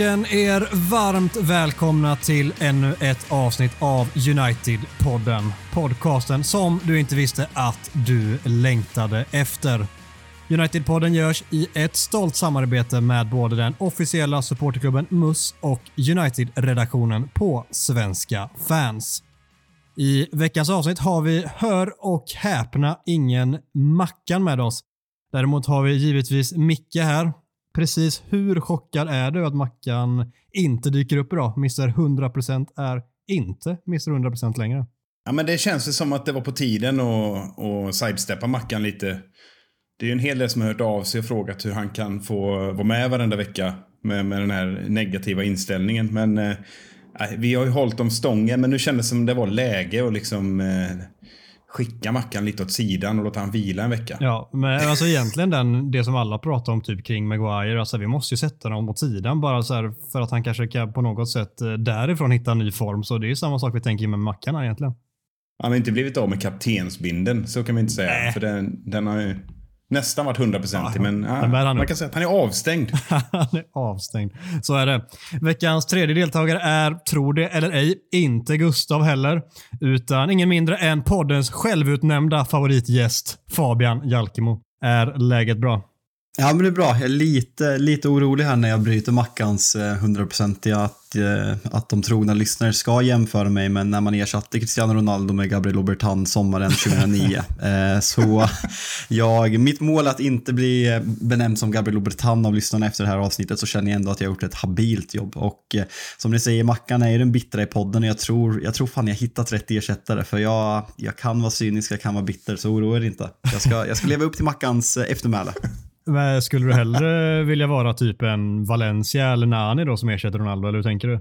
Känn er varmt välkomna till ännu ett avsnitt av United-podden. Podcasten som du inte visste att du längtade efter. United-podden görs i ett stolt samarbete med både den officiella supporterklubben MUS och United-redaktionen på Svenska fans. I veckans avsnitt har vi, hör och häpna, ingen Mackan med oss. Däremot har vi givetvis Micke här. Precis hur chockad är du att Mackan inte dyker upp idag? Mr 100% är inte Mr 100% längre. Ja, men det känns ju som att det var på tiden att, att sidesteppa Mackan lite. Det är ju en hel del som har hört av sig och frågat hur han kan få vara med varenda vecka med, med den här negativa inställningen. Men eh, vi har ju hållit om stången, men nu kändes det som det var läge att liksom eh, skicka Mackan lite åt sidan och låta han vila en vecka. Ja, men alltså egentligen den, det som alla pratar om typ kring Maguire, alltså vi måste ju sätta honom åt sidan bara så här för att han kanske kan på något sätt eh, därifrån hitta en ny form. Så det är ju samma sak vi tänker med Mackan här egentligen. Han har inte blivit av med kaptensbinden, så kan vi inte säga. Nej. För den, den har ju nästan varit 100% Ja, men ja, man kan säga att han är avstängd. Han är avstängd. Så är det. Veckans tredje deltagare är, tro det eller ej, inte Gustav heller. Utan ingen mindre än poddens självutnämnda favoritgäst, Fabian Jalkemo. Är läget bra? Ja, men det är bra. Jag är lite, lite orolig här när jag bryter Mackans eh, hundraprocentiga att, eh, att de trogna lyssnare ska jämföra mig med när man ersatte Cristiano Ronaldo med Gabriel Obertan sommaren 2009. eh, så jag, mitt mål är att inte bli eh, benämnd som Gabriel Obertan av lyssnarna efter det här avsnittet så känner jag ändå att jag har gjort ett habilt jobb. Och eh, som ni säger, Mackan är ju den bittra i podden och jag tror, jag tror fan jag hittat rätt ersättare för jag, jag kan vara cynisk, jag kan vara bitter, så oroa er inte. Jag ska, jag ska leva upp till Mackans eh, eftermäle. Men skulle du hellre vilja vara typ en Valencia eller Nani då som ersätter Ronaldo, eller hur tänker du?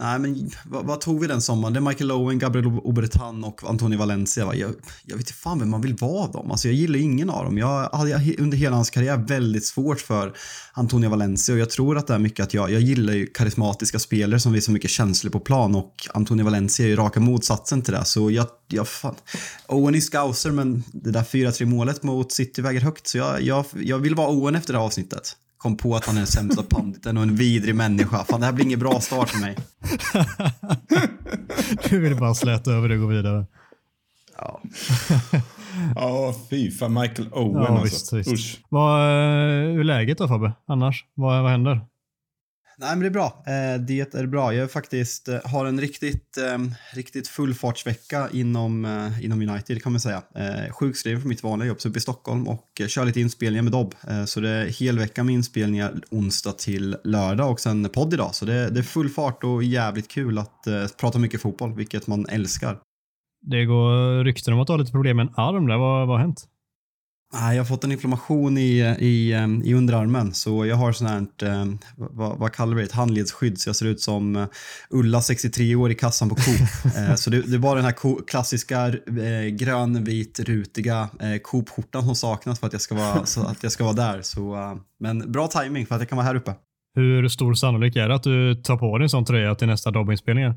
Nej, men vad, vad tog vi den sommaren? Det är Michael Owen, Gabriel Obertan och Antonio Valencia. Va? Jag, jag vet inte fan vem man vill vara av dem. Alltså, jag gillar ingen av dem. Jag hade under hela hans karriär väldigt svårt för Antonio Valencia och jag tror att det är mycket att jag, jag gillar ju karismatiska spelare som visar mycket känslor på plan och Antonio Valencia är ju raka motsatsen till det. Så jag, jag fan, Owen är scouser men det där 4-3 målet mot City väger högt så jag, jag, jag vill vara Owen efter det här avsnittet. Kom på att han är den sämsta panditen och en vidrig människa. Fan, det här blir ingen bra start för mig. Du vill bara släta över det och gå vidare. Ja. Ja, fy fan. Michael Owen Ja, alltså. visst, visst. Usch. Vad, eh, hur är läget då Fabbe? Annars? Vad, vad händer? Nej, men det är bra. Eh, det är bra. Jag faktiskt eh, har en riktigt, ehm, riktigt fullfartsvecka inom, eh, inom United kan man säga. Sjukskriven för mitt vanliga jobb så uppe i Stockholm och kör lite inspelningar med Dobb. Så det är helvecka med inspelningar onsdag till lördag och sen podd idag. Så det, det är full fart och jävligt kul att prata mycket fotboll, vilket man älskar. Det går rykten om att du har lite problem med en arm där. Vad, vad har hänt? Jag har fått en inflammation i, i, eh, i underarmen så jag har sånt här, eh, vad, vad kallar vi det, ett handledsskydd så jag ser ut som eh, Ulla 63 år i kassan på Coop. Eh, så det, det är bara den här klassiska eh, grön, vit, rutiga Coop-skjortan som saknas för att jag ska vara, så att jag ska vara där. Så, men bra timing för att jag kan vara här uppe. Hur stor sannolik är det att du tar på dig en sån tröja till nästa dobbinspelning?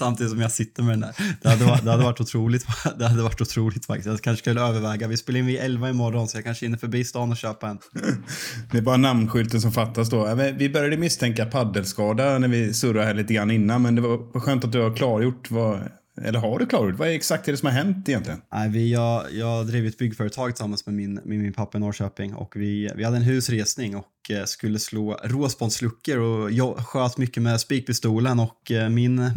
Samtidigt som jag sitter med den där. Det hade, varit, det hade varit otroligt. Det hade varit otroligt faktiskt. Jag kanske skulle överväga. Vi spelar in vid 11 imorgon så jag kanske hinner förbi stan och köpa en. Det är bara namnskylten som fattas då. Vi började misstänka paddelskada när vi surrade här lite grann innan, men det var skönt att du har klargjort vad... Eller har du klargjort? Vad är exakt det som har hänt egentligen? Nej, vi, jag, jag drev ett byggföretag tillsammans med min, med min pappa i Norrköping och vi, vi hade en husresning och eh, skulle slå råspånsluckor och jag sköt mycket med spikpistolen och eh, min eh,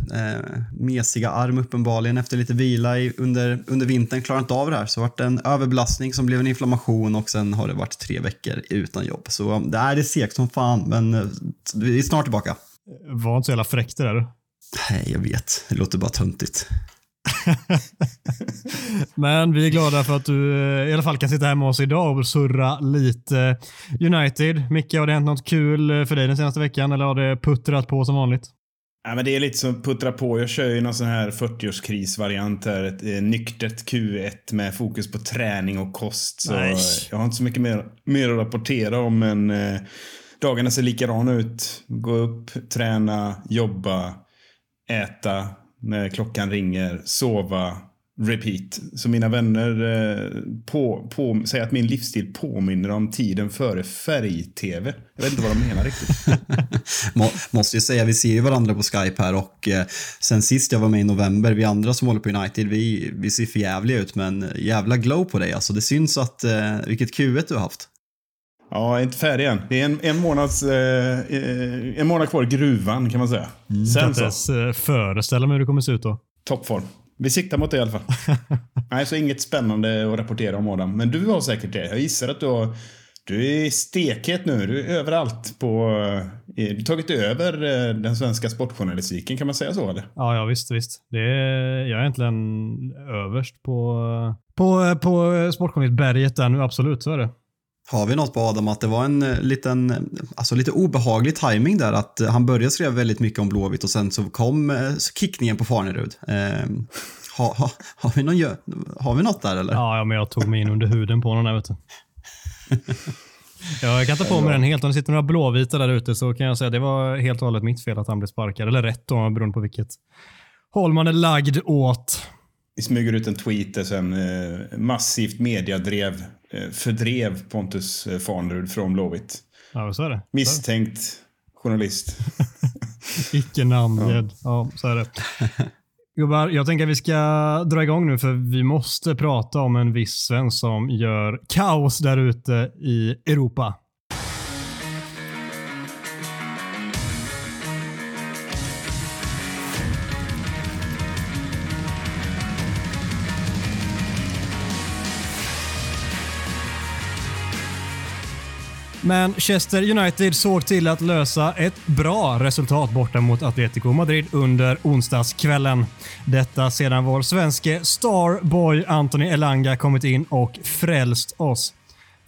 mesiga arm uppenbarligen efter lite vila i, under, under vintern klarade inte av det här så det vart en överbelastning som blev en inflammation och sen har det varit tre veckor utan jobb. Så det är det segt som fan men eh, vi är snart tillbaka. Var inte så jävla fräckt det där. Nej, jag vet. Det låter bara töntigt. Men vi är glada för att du eh, i alla fall kan sitta hemma med oss idag och surra lite United. Micke, har det hänt något kul eh, för dig den senaste veckan eller har det puttrat på som vanligt? Ja, men det är lite som puttra på. Jag kör ju någon sån här 40-årskrisvariant här. Ett eh, nyktert Q1 med fokus på träning och kost. Så Nej. jag har inte så mycket mer, mer att rapportera om. Men eh, dagarna ser likadana ut. Gå upp, träna, jobba, äta när klockan ringer, sova, repeat. Så mina vänner eh, på, på, säger att min livsstil påminner om tiden före färg-tv. Jag vet inte vad de menar riktigt. Må, måste ju säga, vi ser ju varandra på Skype här och eh, sen sist jag var med i november, vi andra som håller på United, vi, vi ser för jävliga ut men jävla glow på dig alltså. Det syns att, eh, vilket Q1 du har haft. Ja, inte färdig än. Det är en, en, månads, eh, eh, en månad kvar i gruvan kan man säga. Kan Sen inte ens eh, föreställa mig hur det kommer se ut då. toppform. Vi siktar mot det i alla fall. Nej, så inget spännande att rapportera om Adam. Men du har säkert det. Jag gissar att du har... Du är stekhet nu. Du är överallt på... eh, Du har tagit över den svenska sportjournalistiken, kan man säga så eller? Ja, ja visst, visst. Det är, jag är egentligen överst på, på, på Sportjournalistberget där nu, absolut. Så är det. Har vi något på Adam att det var en eh, liten, eh, alltså lite obehaglig timing där att eh, han började skriva väldigt mycket om Blåvitt och sen så kom kickningen på Farnerud. Eh, ha, ha, har, vi någon, har vi något där eller? Ja, ja, men jag tog mig in under huden på honom där, vet du. Ja, jag kan ta på mig den helt. Om det sitter några blåvita där ute så kan jag säga att det var helt och hållet mitt fel att han blev sparkad. Eller rätt då, beroende på vilket håll man är lagd åt. Vi smyger ut en tweet där sen eh, massivt mediadrev eh, fördrev Pontus eh, Farnerud från Blåvitt. Ja, så är det. Misstänkt journalist. Icke namngedd. Ja, så är det. Gubbar, jag tänker att vi ska dra igång nu för vi måste prata om en viss svensk som gör kaos där ute i Europa. Men Chester United såg till att lösa ett bra resultat borta mot Atletico Madrid under onsdagskvällen. Detta sedan vår svenske starboy Anthony Elanga kommit in och frälst oss.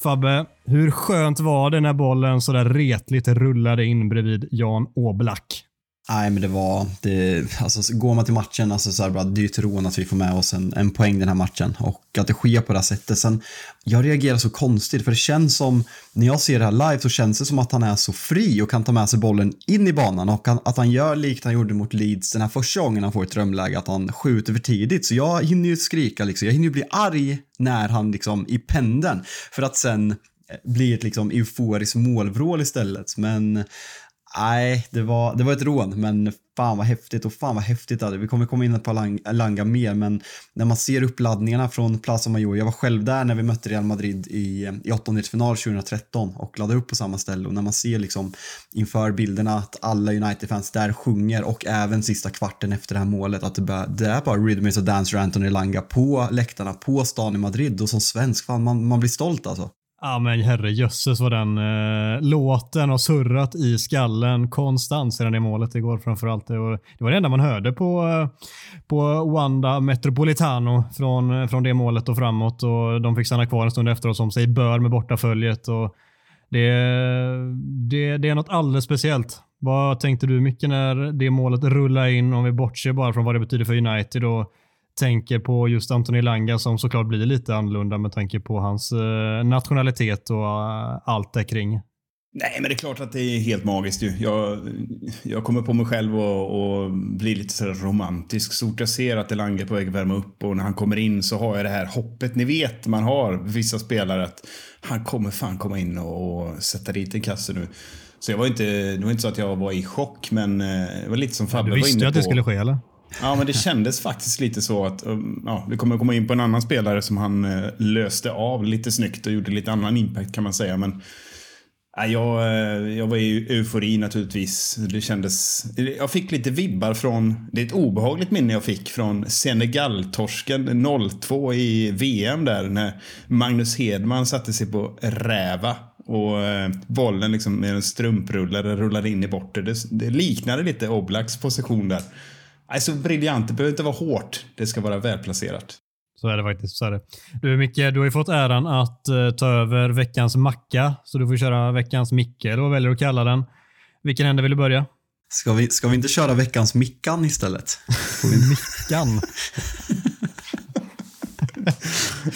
Fabbe, hur skönt var det när bollen så där retligt rullade in bredvid Jan Oblak? Nej, men det var, det, alltså går man till matchen, alltså så här bara, det är ju tron att vi får med oss en, en poäng den här matchen och att det sker på det här sättet. Sen, jag reagerar så konstigt för det känns som, när jag ser det här live så känns det som att han är så fri och kan ta med sig bollen in i banan och kan, att han gör likt han gjorde mot Leeds den här första gången han får ett drömläge, att han skjuter för tidigt. Så jag hinner ju skrika liksom, jag hinner ju bli arg när han liksom i pendeln för att sen eh, bli ett liksom euforiskt målvrål istället. Men Nej, det var, det var ett rån, men fan vad häftigt och fan vad häftigt det hade. Vi kommer komma in på Lang- Langa mer, men när man ser uppladdningarna från Plaza Mayor. Jag var själv där när vi mötte Real Madrid i, i åttondelsfinal 2013 och laddade upp på samma ställe och när man ser liksom inför bilderna att alla United-fans där sjunger och även sista kvarten efter det här målet att det, bara, det är bara Rhythm is a Dancer Anthony Langa på läktarna på stan i Madrid och som svensk, fan man, man blir stolt alltså. Ja men herrejösses vad den eh, låten har surrat i skallen konstant sedan det målet igår framförallt. Det var det, var det enda man hörde på, eh, på Wanda Metropolitano från, eh, från det målet och framåt och de fick stanna kvar en stund efteråt som sig bör med bortaföljet. Och det, det, det är något alldeles speciellt. Vad tänkte du mycket när det målet rullade in om vi bortser bara från vad det betyder för United och tänker på just Anthony Langa som såklart blir lite annorlunda med tanke på hans eh, nationalitet och eh, allt där kring. Nej, men det är klart att det är helt magiskt ju. Jag, jag kommer på mig själv och, och blir lite sådär romantisk. Så fort jag ser att Elanga är på väg att värma upp och när han kommer in så har jag det här hoppet. Ni vet, man har vissa spelare att han kommer fan komma in och, och sätta dit en kasse nu. Så jag var inte, det var inte så att jag var i chock, men eh, det var lite som Fabbe Du var inne visste på. ju att det skulle ske eller? Ja, men det kändes faktiskt lite så att um, ja, vi kommer komma in på en annan spelare som han eh, löste av lite snyggt och gjorde lite annan impact kan man säga. Men ja, jag, eh, jag var i eufori naturligtvis. Det kändes... Jag fick lite vibbar från... Det är ett obehagligt minne jag fick från Senegal-torsken 02 i VM där när Magnus Hedman satte sig på räva och eh, bollen liksom med en strumprullare rullade in i bortre. Det, det liknade lite Oblaks position där. Alltså briljant, det behöver inte vara hårt. Det ska vara välplacerat. Så är det faktiskt. Så är det. Du Micke, du har ju fått äran att eh, ta över veckans macka, så du får köra veckans Micke, eller vad väljer du att kalla den. Vilken ände vill du börja? Ska vi, ska vi inte köra veckans Mickan istället? Mickan.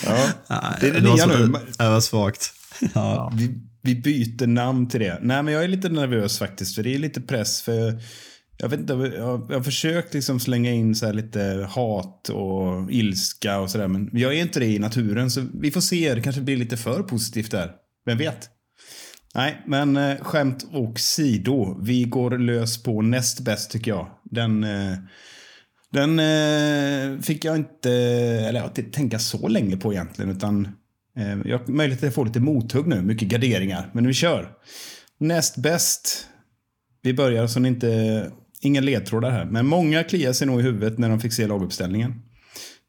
Ja, Nej, det är det var nya nu. Det var svagt. Ja. Vi, vi byter namn till det. Nej, men jag är lite nervös faktiskt, för det är lite press. för jag vet inte, jag, jag har försökt liksom slänga in så här lite hat och ilska och sådär, men jag är inte det i naturen, så vi får se. Det kanske blir lite för positivt där. Vem vet? Nej, men eh, skämt åsido. Vi går lös på näst bäst tycker jag. Den, eh, den eh, fick jag inte, eller jag inte tänka så länge på egentligen, utan eh, jag har möjlighet att få lite mothugg nu, mycket garderingar, men vi kör. Näst bäst. Vi börjar så ni inte, inga ledtrådar här, men många kliar sig nog i huvudet när de fick se laguppställningen.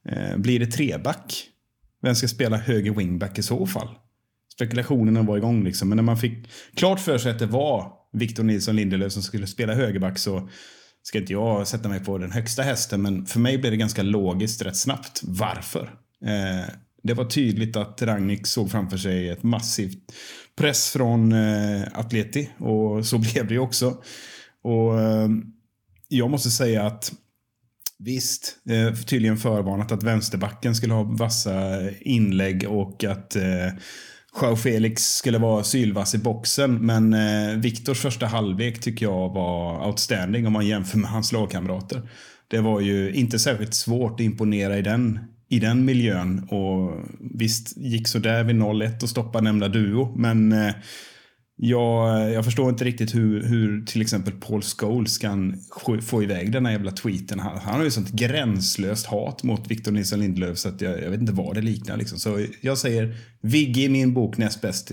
Eh, blir det treback? Vem ska spela höger wingback i så fall? Spekulationerna var igång liksom, men när man fick klart för sig att det var Victor Nilsson Lindelöf som skulle spela högerback så ska inte jag sätta mig på den högsta hästen, men för mig blev det ganska logiskt rätt snabbt varför. Eh, det var tydligt att Rangnick såg framför sig ett massivt press från eh, Atleti och så blev det ju också. Och eh, jag måste säga att Visst, eh, tydligen förvarnat att vänsterbacken skulle ha vassa inlägg och att eh, Joao Felix skulle vara sylvass i boxen. Men eh, Viktors första halvlek tycker jag var outstanding om man jämför med hans lagkamrater. Det var ju inte särskilt svårt att imponera i den, i den miljön. Och visst gick så där vid 0-1 och stoppa nämnda duo. Men eh, jag, jag förstår inte riktigt hur, hur till exempel Paul Scholes kan få- iväg den här jävla tweeten. Han, han har ju sånt gränslöst hat mot Victor Nilsson Lindelöf så att jag, jag vet inte vad det liknar. Liksom. Så jag säger Vigge i min bok näst bäst.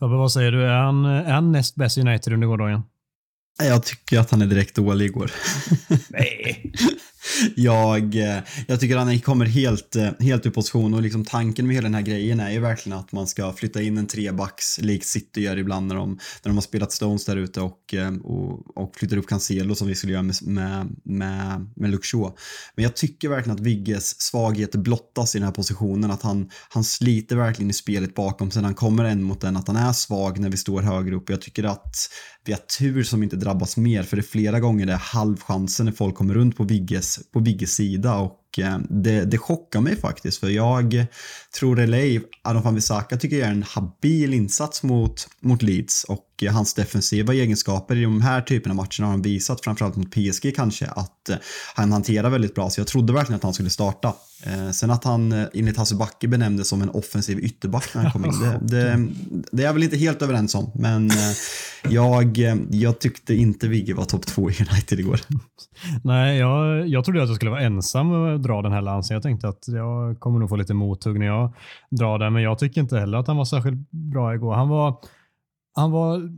Fabbe, vad säger du? Är han, är han näst bäst i United under gårdagen? Jag tycker att han är direkt dålig igår. Nej. Jag, eh, jag tycker han kommer helt, eh, helt ur position och liksom tanken med hela den här grejen är ju verkligen att man ska flytta in en trebacks likt City gör ibland när de, när de har spelat Stones där ute och, eh, och, och flyttar upp Cancelo som vi skulle göra med, med, med, med Luke Men jag tycker verkligen att Vigges svaghet blottas i den här positionen, att han, han sliter verkligen i spelet bakom sen han kommer en mot en, att han är svag när vi står högre upp. Jag tycker att vi har tur som inte drabbas mer för det är flera gånger det är halvchansen när folk kommer runt på Vigges, på Vigges sida och eh, det, det chockar mig faktiskt för jag tror LA, Adam van Bissaka tycker jag är en habil insats mot, mot Leeds och hans defensiva egenskaper i de här typerna av matcherna har han visat, framförallt mot PSG kanske, att eh, han hanterar väldigt bra så jag trodde verkligen att han skulle starta. Eh, sen att han eh, enligt Hasse Backe benämndes som en offensiv ytterback när han kom in, det, det, det är jag väl inte helt överens om men jag, jag tyckte inte Vigge var topp två i United igår. Nej, jag, jag trodde att jag skulle vara ensam och dra den här lansen. Jag tänkte att jag kommer nog få lite mothugg när jag drar den, men jag tycker inte heller att han var särskilt bra igår. Han var, han var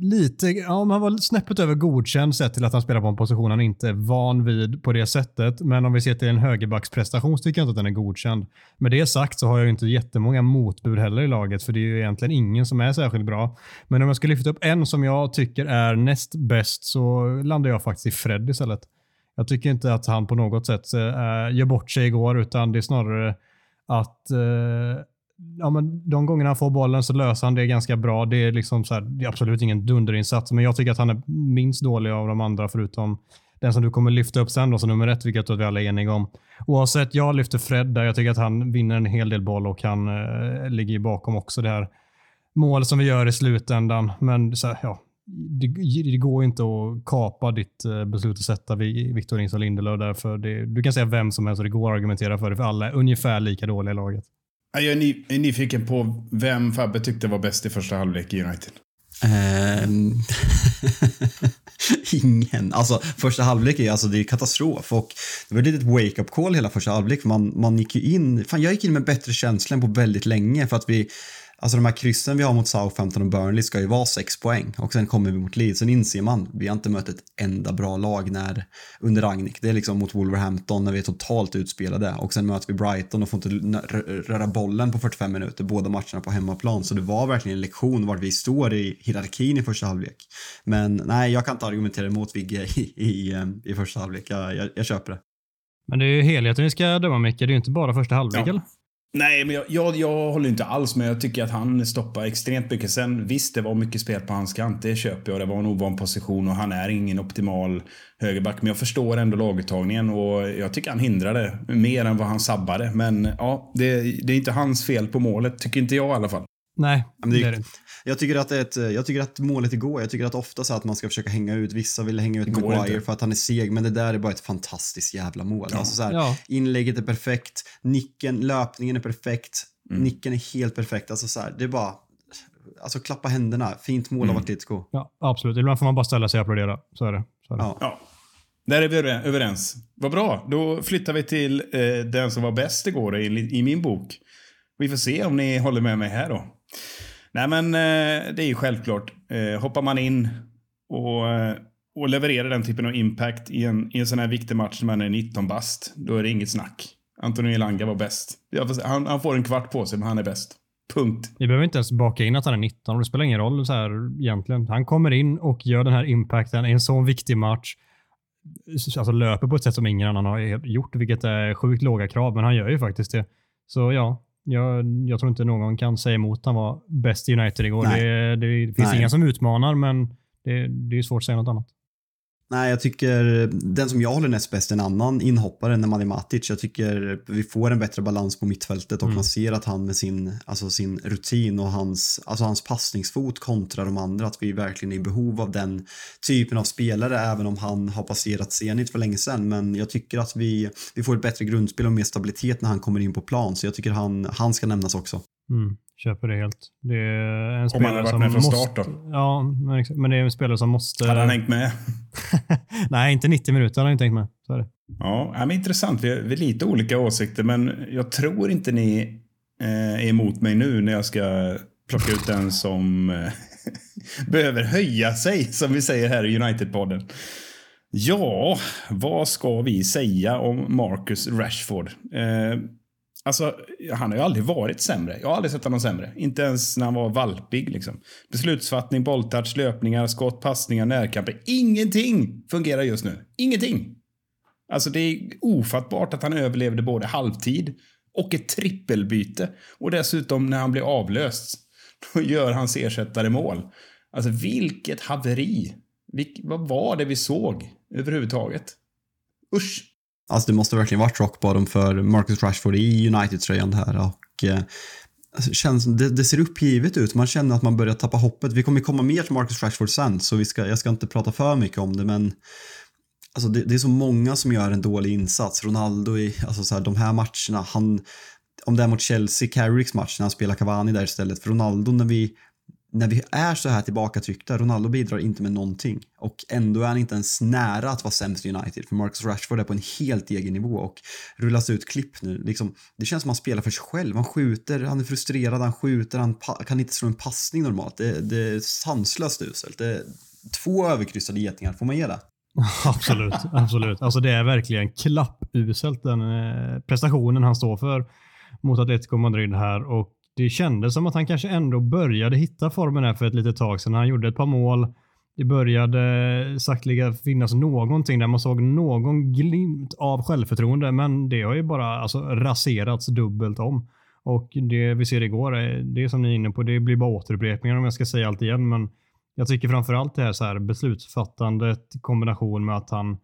lite, ja, men han var snäppet över godkänd sett till att han spelar på en position han inte är van vid på det sättet. Men om vi ser till en högerbacksprestation så tycker jag inte att den är godkänd. Med det sagt så har jag ju inte jättemånga motbud heller i laget, för det är ju egentligen ingen som är särskilt bra. Men om jag ska lyfta upp en som jag tycker är näst bäst så landar jag faktiskt i Fred istället. Jag tycker inte att han på något sätt äh, gör bort sig igår, utan det är snarare att eh, ja, men de gångerna han får bollen så löser han det ganska bra. Det är, liksom så här, det är absolut ingen dunderinsats, men jag tycker att han är minst dålig av de andra förutom den som du kommer lyfta upp sen då, som nummer ett, vilket jag tror att vi alla är eniga om. Oavsett, jag lyfter Fred där. Jag tycker att han vinner en hel del boll och han eh, ligger bakom också det här mål som vi gör i slutändan. Men så här, ja, det, det går inte att kapa ditt eh, beslut att sätta Victor Nilsson Lindelöf därför det, du kan säga vem som helst och det går att argumentera för det, för alla är ungefär lika dåliga i laget. Jag är, ny, är nyfiken på vem Fabbe tyckte var bäst i första halvlek i United. Ehm. Ingen. Alltså första halvlek är alltså det är katastrof och det var ett litet wake-up call hela första halvlek man, man gick ju in, fan jag gick in med bättre känsla än på väldigt länge för att vi Alltså de här kryssen vi har mot Southampton och Burnley ska ju vara sex poäng och sen kommer vi mot Leeds. Sen inser man, vi har inte mött ett enda bra lag när, under Ragnik. Det är liksom mot Wolverhampton när vi är totalt utspelade och sen möter vi Brighton och får inte rö- röra bollen på 45 minuter, båda matcherna på hemmaplan. Så det var verkligen en lektion vart vi står i hierarkin i första halvlek. Men nej, jag kan inte argumentera emot Vigge i, i, i första halvlek. Jag, jag, jag köper det. Men det är ju helheten vi ska döma Micke. Det är ju inte bara första halvlek Ja. eller? Nej, men jag, jag, jag håller inte alls med. Jag tycker att han stoppar extremt mycket. Sen visst, det var mycket spel på hans kant. Det köper jag. Det var en ovan position och han är ingen optimal högerback. Men jag förstår ändå laguttagningen och jag tycker han hindrade mer än vad han sabbade. Men ja, det, det är inte hans fel på målet, tycker inte jag i alla fall. Nej, det är det inte. Jag tycker att, ett, jag tycker att målet går. Jag tycker att ofta så att man ska försöka hänga ut. Vissa vill hänga ut Maguire för att han är seg, men det där är bara ett fantastiskt jävla mål. Alltså så här, Ja. Inlägget är perfekt, nicken, löpningen är perfekt, Mm. nicken är helt perfekt. Alltså så här, det är bara, alltså klappa händerna. Fint mål av Mm. Atletico. Ja, absolut. Ibland får man bara ställa sig och applådera. Så är det. Så är det. Ja. Ja, där är vi över- överens. Vad bra, då flyttar vi till eh, den som var bäst igår i, i min bok. Vi får se om ni håller med mig här då. Nej men eh, det är ju självklart. Eh, hoppar man in och, eh, och levererar den typen av impact i en, i en sån här viktig match när man är 19 bast, då är det inget snack. Antonio Elanga var bäst. Han, han får en kvart på sig, men han är bäst. Punkt. Vi behöver inte ens baka in att han är 19 det spelar ingen roll så här egentligen. Han kommer in och gör den här impacten i en sån viktig match. Alltså löper på ett sätt som ingen annan har gjort, vilket är sjukt låga krav, men han gör ju faktiskt det. Så ja, jag, jag tror inte någon kan säga emot han var bäst i United igår. Det, det finns Nej. inga som utmanar, men det, det är svårt att säga något annat. Nej, jag tycker den som jag håller näst bäst är en annan inhoppare, Nemanja Matic. Jag tycker vi får en bättre balans på mittfältet och Mm. man ser att han med sin, alltså sin rutin och hans, alltså hans passningsfot kontra de andra, att vi verkligen är i behov av den typen av spelare, även om han har passerat Zenit för länge sedan. Men jag tycker att vi, vi får ett bättre grundspel och mer stabilitet när han kommer in på plan, så jag tycker han, han ska nämnas också. Mm, köper det helt. Det är en Om spelare han hade varit med från måste, start då. Ja, men det är en spelare som måste... Hade han hängt med? Nej, inte 90 minuter har han inte tänkt med. Så är det. Ja, men intressant. Vi har, vi har lite olika åsikter, men jag tror inte ni eh, är emot mig nu när jag ska plocka ut den som eh, behöver höja sig, som vi säger här i United-podden. Ja, vad ska vi säga om Marcus Rashford? Eh, alltså, han har ju aldrig varit sämre. Jag har aldrig sett honom sämre. Inte ens när han var valpig. Liksom. Beslutsfattning, bolltouch, löpningar, skott, passningar, närkamper. Ingenting fungerar just nu. Ingenting. Alltså det är ofattbart att han överlevde både halvtid och ett trippelbyte. Och dessutom när han blir avlöst, då gör hans ersättare mål. Alltså vilket haveri. Vil vad var det vi såg överhuvudtaget? Usch. Alltså det måste verkligen varit rock bottom för Marcus Rashford i United-tröjan här och eh, alltså, känns, det, det ser uppgivet ut. Man känner att man börjar tappa hoppet. Vi kommer komma mer till Marcus Rashford sen så vi ska, jag ska inte prata för mycket om det men alltså det, det är så många som gör en dålig insats. Ronaldo i alltså så här, de här matcherna, han, om det är mot Chelsea, Carricks match när han spelar Cavani där istället. För Ronaldo när vi när vi är så här tillbakatryckta, Ronaldo bidrar inte med någonting. Och ändå är han inte ens nära att vara sämst i United. För Marcus Rashford är på en helt egen nivå och rullas ut klipp nu. Liksom, det känns som att han spelar för sig själv. Han skjuter, han är frustrerad, han skjuter, han kan inte slå en passning normalt. Det, det är sanslöst uselt. Det är två överkryssade getingar, får man ge det? absolut, absolut. Alltså det är verkligen klappuselt den eh, prestationen han står för mot Atletico Madrid här och det kändes som att han kanske ändå började hitta formen här för ett litet tag sedan. Han gjorde ett par mål. Det började sakteliga finnas någonting där man såg någon glimt av självförtroende, men det har ju bara alltså, raserats dubbelt om. Och det vi ser igår, eh, det är som ni är inne på, det blir bara återupprepningar om jag ska säga allt igen, men jag tycker framförallt det här, så här beslutsfattandet i kombination med att han eh,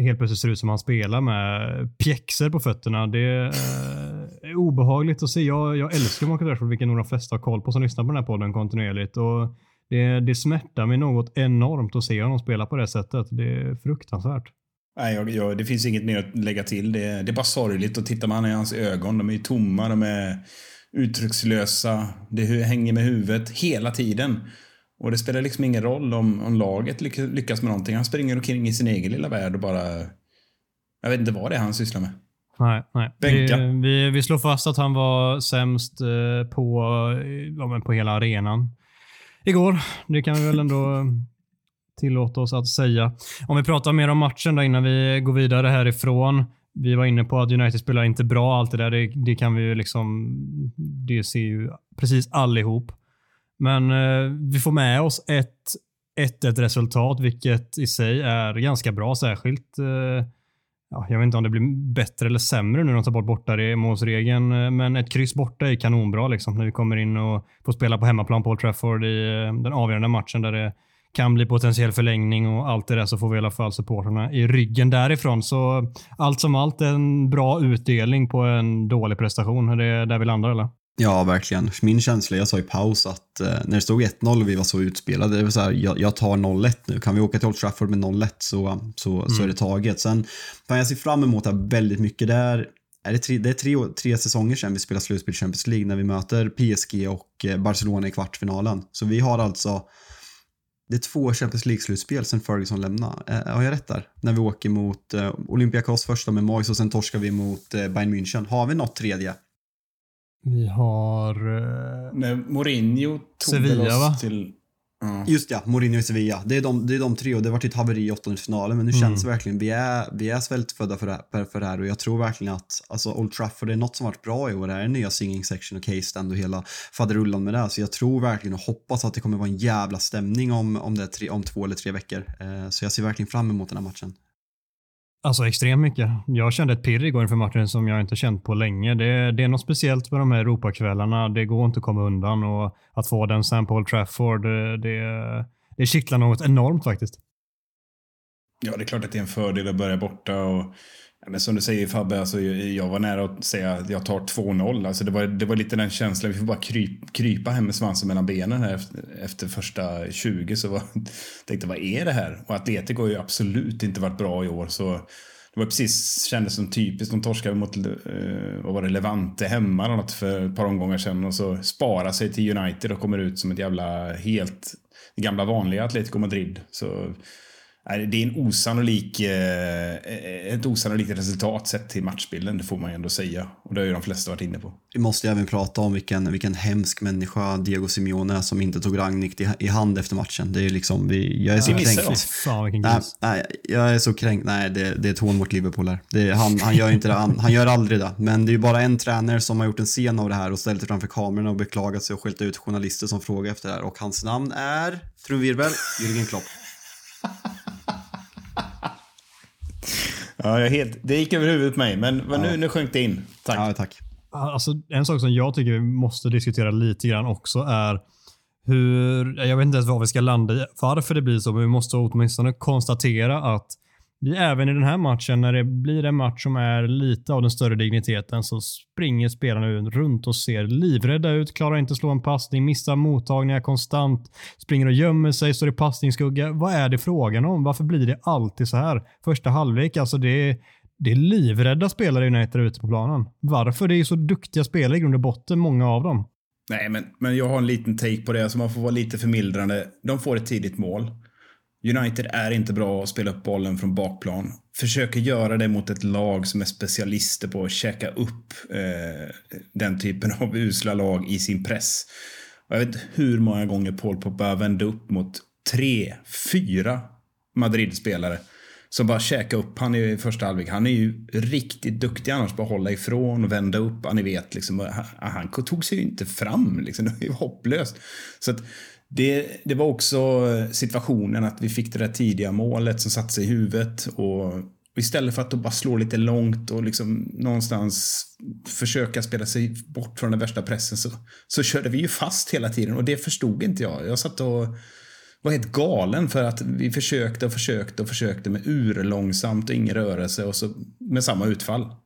helt plötsligt ser ut som han spelar med pjäxor på fötterna. Det är eh, obehagligt att se. Jag, jag älskar Marcus Rashford, vilket nog de flesta har koll på som lyssnar på den här podden kontinuerligt. Och det, det smärtar mig något enormt att se honom spela på det sättet. Det är fruktansvärt. Nej, jag, jag, det finns inget mer att lägga till. Det, det är bara sorgligt. Och tittar man i hans ögon, de är ju tomma, de är uttryckslösa. Det hänger med huvudet hela tiden. Och det spelar liksom ingen roll om, om laget lyck- lyckas med någonting. Han springer omkring i sin egen lilla värld och bara... Jag vet inte vad det är han sysslar med. Nej, nej. Bänka. Vi, vi, vi slår fast att han var sämst eh, på, eh, ja, på hela arenan igår. Det kan vi väl ändå tillåta oss att säga. Om vi pratar mer om matchen då innan vi går vidare härifrån. Vi var inne på att United spelar inte bra, allt det där. Det, det kan vi ju liksom, det ser ju precis allihop. Men eh, vi får med oss ett 1-1 resultat, vilket i sig är ganska bra, särskilt eh, ja, jag vet inte om det blir bättre eller sämre nu när de tar bort bortamålsregeln, eh, men ett kryss borta är kanonbra liksom, när vi kommer in och får spela på hemmaplan på Old Trafford i eh, den avgörande matchen där det kan bli potentiell förlängning och allt det där så får vi i alla fall supporterna i ryggen därifrån. Så allt som allt en bra utdelning på en dålig prestation. Är det där vi landar eller? Ja, verkligen. Min känsla, jag sa i paus att eh, när det stod 1-0 och vi var så utspelade, det var så här, jag, jag tar 0-1 nu. Kan vi åka till Old Trafford med 0-1 så, så, mm. så är det taget. Sen kan jag se fram emot det väldigt mycket. Där är det, tre, det är tre, tre säsonger sedan vi spelade slutspel Champions League när vi möter PSG och eh, Barcelona i kvartsfinalen. Så vi har alltså det är två Champions League-slutspel sen Ferguson lämnade. Eh, har jag rätt där? När vi åker mot eh, Olympiakos första med Moyes och sen torskar vi mot eh, Bayern München. Har vi något tredje? Vi har... Eh... När Mourinho tog Sevilla, oss va? till... Ja. Just ja, Mourinho i Sevilla. Det är de, det är de tre och det varit ett haveri i åttondelsfinalen men nu Mm. känns det verkligen, vi är, vi är svältfödda för det, här, för det här och jag tror verkligen att alltså Old Trafford är något som varit bra i år. Det här är nya singing section och case stand och hela faderullan med det. Så jag tror verkligen och hoppas att det kommer vara en jävla stämning om, om, det tre, om två eller tre veckor. Eh, så jag ser verkligen fram emot den här matchen. Alltså extremt mycket. Jag kände ett pirr igår inför matchen som jag inte känt på länge. Det, det är något speciellt med de här Europakvällarna. Det går inte att komma undan och att få den sen på Old Trafford, det, det, det kittlar något enormt faktiskt. Ja, det är klart att det är en fördel att börja borta. Och, men som du säger Fabbe, alltså, jag var nära att säga att jag tar 2-0. Alltså, det, var, det var lite den känslan, vi får bara kryp, krypa hem med svansen mellan benen här efter, efter första 20. Så var, tänkte, vad är det här? Och Atletico har ju absolut inte varit bra i år. Så det var precis, kändes som typiskt. De torskade mot, eh, vad var det, Levante hemma eller något för ett par omgångar sedan. Och så sparar sig till United och kommer ut som ett jävla helt, gamla vanliga Atletico Madrid. Så det är en osannolik, eh, ett osannolikt resultat sett till matchbilden, det får man ju ändå säga. Och det har ju de flesta varit inne på. Vi måste ju även prata om vilken, vilken hemsk människa Diego Simeone är som inte tog Rangnick i, hand efter matchen. Det är liksom, vi, jag är så kränkt. oss. Fan Nej, nej, jag är så kränkt. Nej, det, det är ett hån mot Liverpool här. Det, han, han gör inte det. Han, han gör aldrig det. Men det är ju bara en tränare som har gjort en scen av det här och ställt sig framför kamerorna och beklagat sig och skällt ut journalister som frågar efter det här. Och hans namn är, trumvirvel, Jürgen Klopp. Ja, jag helt, det gick över huvudet på mig, men, men nu, nu sjönk det in. Tack. Ja, tack. Alltså, en sak som jag tycker vi måste diskutera lite grann också är hur, jag vet inte ens var vi ska landa i, varför det blir så, men vi måste åtminstone konstatera att vi även i den här matchen, när det blir en match som är lite av den större digniteten, så springer spelarna runt och ser livrädda ut, klarar inte slå en passning, missar mottagningar konstant, springer och gömmer sig, står i passningsskugga. Vad är det frågan om? Varför blir det alltid så här? Första halvlek, alltså det är, det är livrädda spelare i United ute på planen. Varför? Det är ju så duktiga spelare i grund och botten, många av dem. Nej, men, men jag har en liten take på det, så man får vara lite förmildrande. De får ett tidigt mål. United är inte bra att spela upp bollen från bakplan. Försöker göra det mot ett lag som är specialister på att käka upp eh, den typen av usla lag i sin press. Jag vet inte hur många gånger Paul Pogba vände upp mot tre, fyra Madrid-spelare som bara käkar upp han i första halvlek. Han är ju riktigt duktig annars på att hålla ifrån och vända upp. Ja, ni vet, liksom, han, han tog sig ju inte fram. Liksom. Det var ju hopplöst. Så att det, det var också situationen att vi fick det där tidiga målet som satte sig i huvudet. Och istället för att då bara slå lite långt och liksom någonstans försöka spela sig bort från den värsta pressen så, så körde vi ju fast hela tiden och det förstod inte jag. Jag satt och var helt galen för att vi försökte och försökte och försökte med urlångsamt och ingen rörelse och så med samma utfall.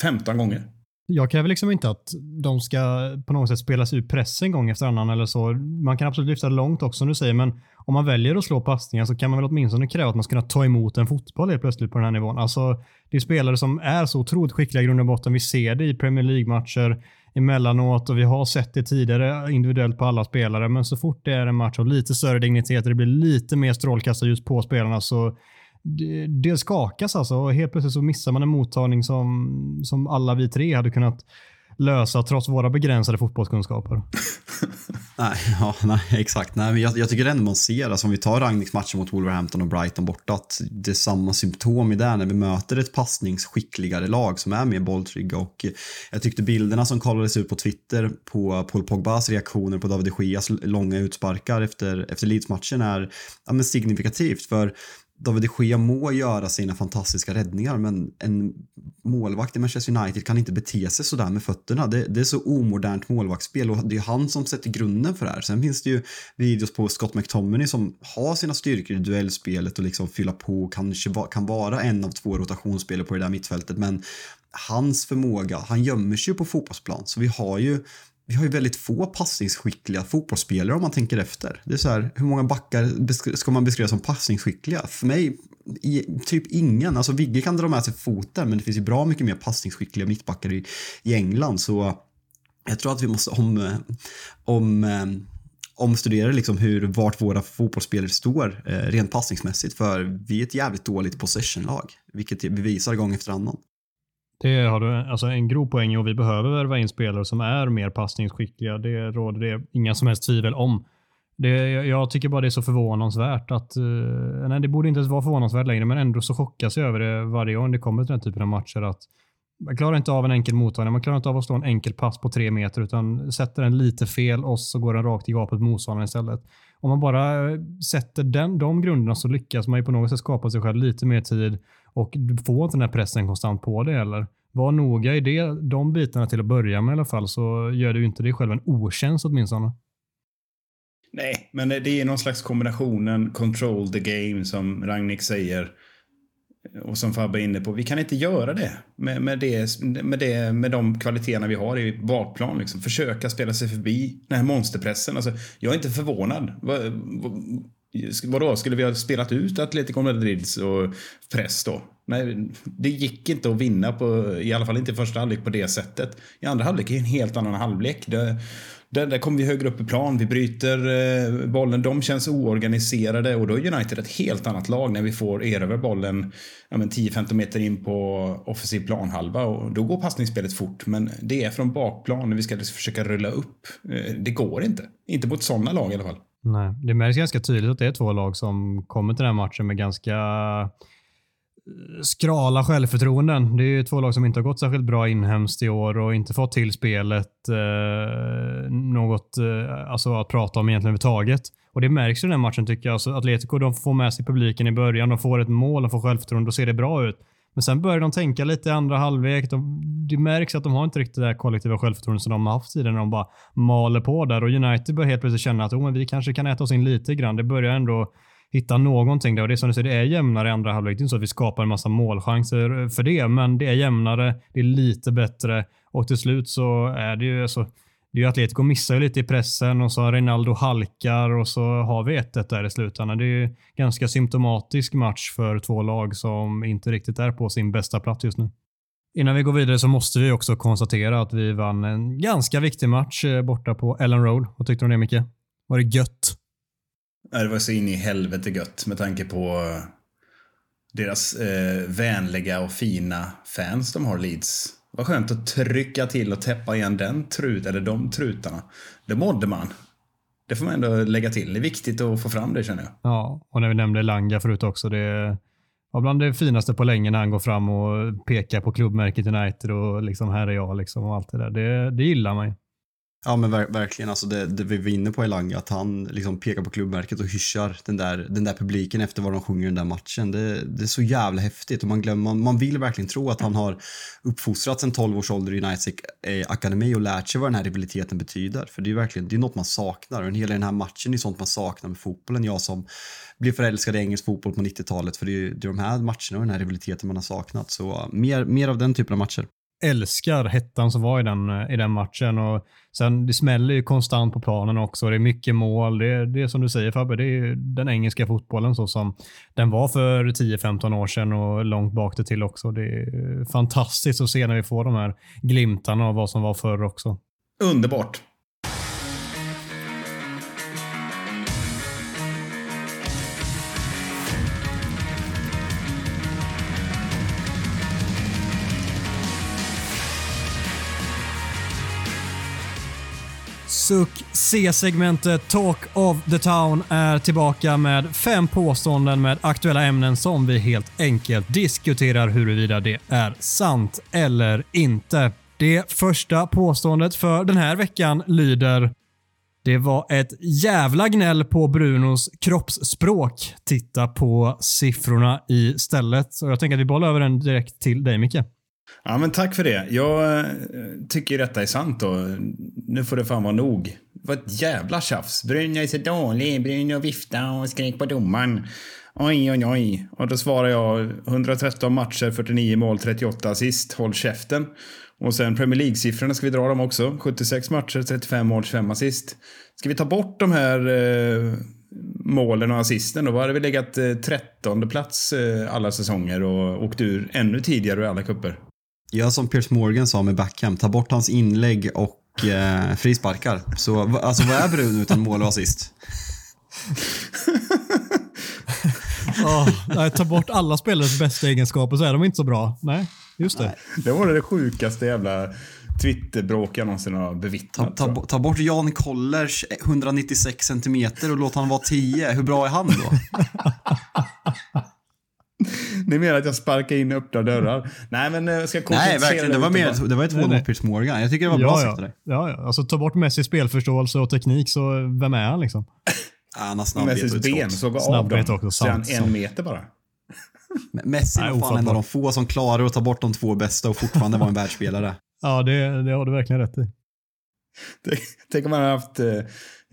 15 gånger. Jag kräver liksom inte att de ska på något sätt spelas ur pressen gång efter annan eller så. Man kan absolut lyfta det långt också som du säger, men om man väljer att slå passningar så kan man väl åtminstone kräva att man ska kunna ta emot en fotboll helt plötsligt på den här nivån. Alltså, det är spelare som är så otroligt skickliga i grund och botten. Vi ser det i Premier League-matcher emellanåt och vi har sett det tidigare individuellt på alla spelare, men så fort det är en match av lite större dignitet och det blir lite mer strålkastarljus på spelarna så det, det skakas alltså och helt plötsligt så missar man en mottagning som, som alla vi tre hade kunnat lösa trots våra begränsade fotbollskunskaper. Nej, ja, nej, exakt. Nej, men jag, jag tycker ändå man ser, alltså om vi tar Ragniks matcher mot Wolverhampton och Brighton borta, att det är samma symptom i det när vi möter ett passningsskickligare lag som är mer bolltrygga och jag tyckte bilderna som kollades ut på Twitter på Paul Pogbas reaktioner på David de Geas långa utsparkar efter, efter Leeds-matchen är ja, men signifikativt för David de Gea må göra sina fantastiska räddningar men en målvakt i Manchester United kan inte bete sig sådär med fötterna. Det, det är så omodernt målvaktsspel och det är han som sätter grunden för det här. Sen finns det ju videos på Scott McTominay som har sina styrkor i duellspelet och liksom fylla på och kanske kan vara en av två rotationsspelare på det där mittfältet men hans förmåga, han gömmer sig ju på fotbollsplan så vi har ju vi har ju väldigt få passningsskickliga fotbollsspelare om man tänker efter. Det är så här, hur många backar ska man beskriva som passningsskickliga? För mig, i, typ ingen. Alltså Vigge kan dra med sig foten, men det finns ju bra mycket mer passningsskickliga mittbackar i, i England, så jag tror att vi måste om, om eh, omstudera liksom hur, vart våra fotbollsspelare står eh, rent passningsmässigt, för vi är ett jävligt dåligt possession-lag, vilket vi visar gång efter annan. Det har du alltså en grov poäng och vi behöver värva in spelare som är mer passningsskickliga. Det råder det inga som helst tvivel om. Det, jag tycker bara det är så förvånansvärt att, eh, nej det borde inte ens vara förvånansvärt längre, men ändå så chockas jag över det varje gång det kommer till den typen av matcher att man klarar inte av en enkel mottagning, man klarar inte av att slå en enkel pass på tre meter utan sätter den lite fel och så går den rakt i gapet motståndaren istället. Om man bara eh, sätter den, de grunderna så lyckas man ju på något sätt skapa sig själv lite mer tid och du får inte den här pressen konstant på dig heller. Var noga i det, de bitarna till att börja med i alla fall så gör du inte dig själv en otjänst åtminstone. Nej, men det är någon slags kombinationen control the game som Ragnik säger. Och som Fabbe är inne på, vi kan inte göra det med, med, det, med, det, med de kvaliteterna vi har i bakplan. Liksom. Försöka spela sig förbi den här monsterpressen. Alltså, jag är inte förvånad. Vadå, skulle vi ha spelat ut Atletico Madrids och press då? Nej, det gick inte att vinna, på, i alla fall inte i första halvlek på det sättet. I andra halvlek är en helt annan halvlek. Det, där, där kommer vi högre upp i plan, vi bryter eh, bollen, de känns oorganiserade och då är United ett helt annat lag när vi får erövra bollen ja, 10-15 meter in på offensiv planhalva och då går passningsspelet fort. Men det är från bakplan när vi ska liksom försöka rulla upp. Eh, det går inte. Inte mot sådana lag i alla fall. Nej, det märks ganska tydligt att det är två lag som kommer till den här matchen med ganska skrala självförtroenden. Det är ju två lag som inte har gått särskilt bra inhemskt i år och inte fått till spelet eh, något eh, alltså att prata om egentligen överhuvudtaget. Och det märks i den här matchen tycker jag. Alltså, Atletico de får med sig publiken i början, de får ett mål, de får självförtroende, då ser det bra ut. Men sen börjar de tänka lite i andra halvlek. De, det märks att de har inte riktigt det där kollektiva självförtroendet som de har haft tidigare när de bara maler på där. Och United börjar helt plötsligt känna att oh, men vi kanske kan äta oss in lite grann. Det börjar ändå hitta någonting där. Och det är som du säger, det är jämnare i andra halvlek. Det är inte så att vi skapar en massa målchanser eh, för det, men det är jämnare, det är lite bättre och till slut så är det ju alltså, det är ju Atletico missar ju lite i pressen och så Ronaldo halkar och så har vi 1-1 där i slutändan. Det är ju ganska symptomatisk match för två lag som inte riktigt är på sin bästa plats just nu. Innan vi går vidare så måste vi också konstatera att vi vann en ganska viktig match eh, borta på Ellen Road. Vad tyckte du om det Micke? Var det gött? Det var så in i helvete gött med tanke på eh, deras eh, vänliga och fina fans de har Leeds. Vad skönt att trycka till och täppa igen den trut, eller de trutarna. Det mådde man. Det får man ändå lägga till. Det är viktigt att få fram det känner jag. Ja, och när vi nämnde Langa förut också. Det var bland det finaste på länge när han går fram och pekar på klubbmärket United och liksom här är jag liksom och allt det där. Det, det gillar man ju. Ja men ver verkligen, alltså det, det vi var inne på Elanga, att han liksom pekar på klubbmärket och hyschar den där, den där publiken efter vad de sjunger i den där matchen. Det, det är så jävla häftigt och man, glömmer, man, man vill verkligen tro att han har uppfostrats en 12 års ålder i Uniteds eh, akademi och lärt sig vad den här rivaliteten betyder. För det är verkligen, det är något man saknar och en hela den här matchen är sånt man saknar med fotbollen. Jag som blev förälskad i engelsk fotboll på 90-talet för det är, det är de här matcherna och den här rivaliteten man har saknat. Så eh, mer, mer av den typen av matcher älskar hettan som var i den, eh, i den matchen. Och sen, det smäller ju konstant på planen också. Det är mycket mål. Det, det är som du säger Fabbe, det är den engelska fotbollen så som den var för 10-15 år sedan och långt bak det till också. Det är eh, fantastiskt att se när vi får de här glimtarna av vad som var förr också. Underbart. Suck C-segmentet Talk of the Town är tillbaka med fem påståenden med aktuella ämnen som vi helt enkelt diskuterar huruvida det är sant eller inte. Det första påståendet för den här veckan lyder Det var ett jävla gnäll på Brunos kroppsspråk. Titta på siffrorna istället. Så jag tänker att vi bollar över den direkt till dig, Micke. Ja, men tack för det. Jag eh, tycker detta är sant då. Nu får det fan vara nog. Det var ett jävla tjafs. Brynja är så dålig. Brynja viftade och skrek på domaren. Oj, oj, oj. Och då svarar jag 113 matcher, 49 mål, 38 assist. Håll käften. Och sen Premier League-siffrorna ska vi dra dem också. 76 matcher, 35 mål, 25 assist. Ska vi ta bort de här eh, målen och assisten då hade vi legat eh, 13 plats eh, alla säsonger och åkt ur ännu tidigare i alla kupper. Ja, som Piers Morgan sa med Backham, ta bort hans inlägg och eh, frisparkar. Så alltså, vad är Bruno utan mål och assist? oh, ta bort alla spelares bästa egenskaper så är de inte så bra. Nej, just det. Det var det sjukaste jävla Twitterbråk jag någonsin har bevittnat. Ta, ta, ta, bort Jan Kollers 196 centimeter och låt han vara 10. Hur bra är han då? Ni menar att jag sparkar in öppna dörrar? Nej, men jag ska Nej, verkligen. Det var, mer, det var ett Piers Morgan. Jag tycker det var bra ja, sagt av dig. Ja, ja. Alltså ta bort Messis spelförståelse och teknik, så vem är han liksom? han har snabbhet Messis ben såg av dem. Också, sant, så en meter bara. Messi var fan en av de få som klarar att ta bort de två bästa och fortfarande vara en världsspelare. Ja, det, det har du verkligen rätt i. Tänk om man hade haft eh,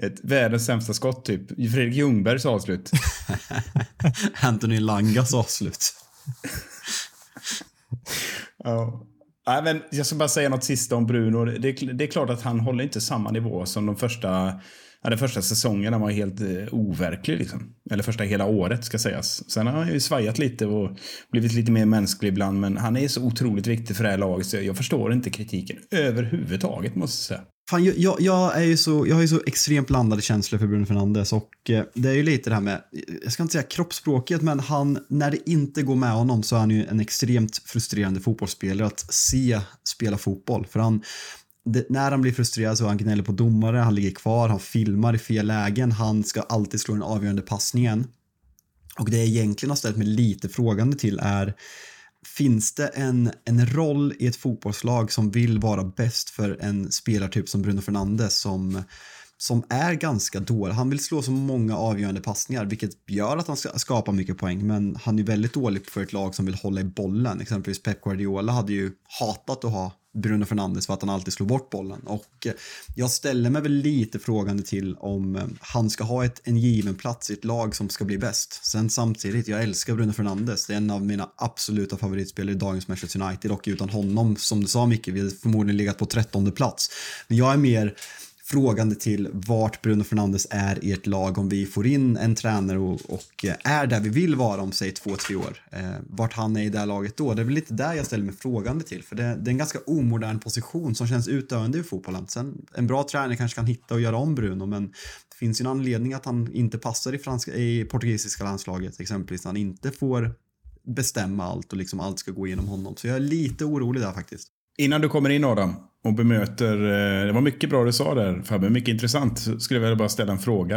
ett världens sämsta skott, typ Fredrik Ljungbergs avslut. Anthony Langas avslut. ja. Nej, men jag ska bara säga något sista om Bruno. Det, det, är klart att han håller inte samma nivå som de första Ja, den första säsongen han var helt eh, overklig. Liksom. Eller första hela året ska sägas. Sen har han ju svajat lite och blivit lite mer mänsklig ibland. Men han är så otroligt viktig för det här laget så jag förstår inte kritiken överhuvudtaget måste jag säga. Fan, jag, jag, är ju så, jag har ju så extremt blandade känslor för Bruno Fernandes och eh, det är ju lite det här med, jag ska inte säga kroppsspråket, men han, när det inte går med honom så är han ju en extremt frustrerande fotbollsspelare att se spela fotboll. För han, det, när han blir frustrerad så han gnäller på domare, han ligger kvar, han filmar i fel lägen, han ska alltid slå den avgörande passningen. Och det jag egentligen har ställt mig lite frågande till är Finns det en, en roll i ett fotbollslag som vill vara bäst för en spelartyp som Bruno Fernandes som, som är ganska dålig? Han vill slå så många avgörande passningar vilket gör att han ska mycket poäng men han är väldigt dålig för ett lag som vill hålla i bollen. Exempelvis Pep Guardiola hade ju hatat att ha Bruno Fernandes för att han alltid slår bort bollen. Och eh, jag ställer mig väl lite frågande till om eh, han ska ha ett, en given plats i ett lag som ska bli bäst. Sen samtidigt, jag älskar Bruno Fernandes. Det är en av mina absoluta favoritspelare i dagens Manchester United och utan honom, som du sa Micke, vi hade förmodligen legat på trettonde plats. Men jag är mer frågande till vart Bruno Fernandes är i ett lag om vi får in en tränare och, och eh, är där vi vill vara om säg två, tre år. Eh, vart han är i det här laget då, det är väl lite där jag ställer mig frågande till. För det, det är en ganska omodern position som känns utdöende i fotbollen. Sen en bra tränare kanske kan hitta och göra om Bruno, men det finns ju en anledning att han inte passar i, franska, i portugisiska landslaget, exempelvis. Han inte får bestämma allt och liksom allt ska gå igenom honom. Så jag är lite orolig där faktiskt. Innan du kommer in Adam och bemöter, eh, det var mycket bra du sa där Fabbe, mycket intressant. Så skulle jag vilja bara ställa en fråga.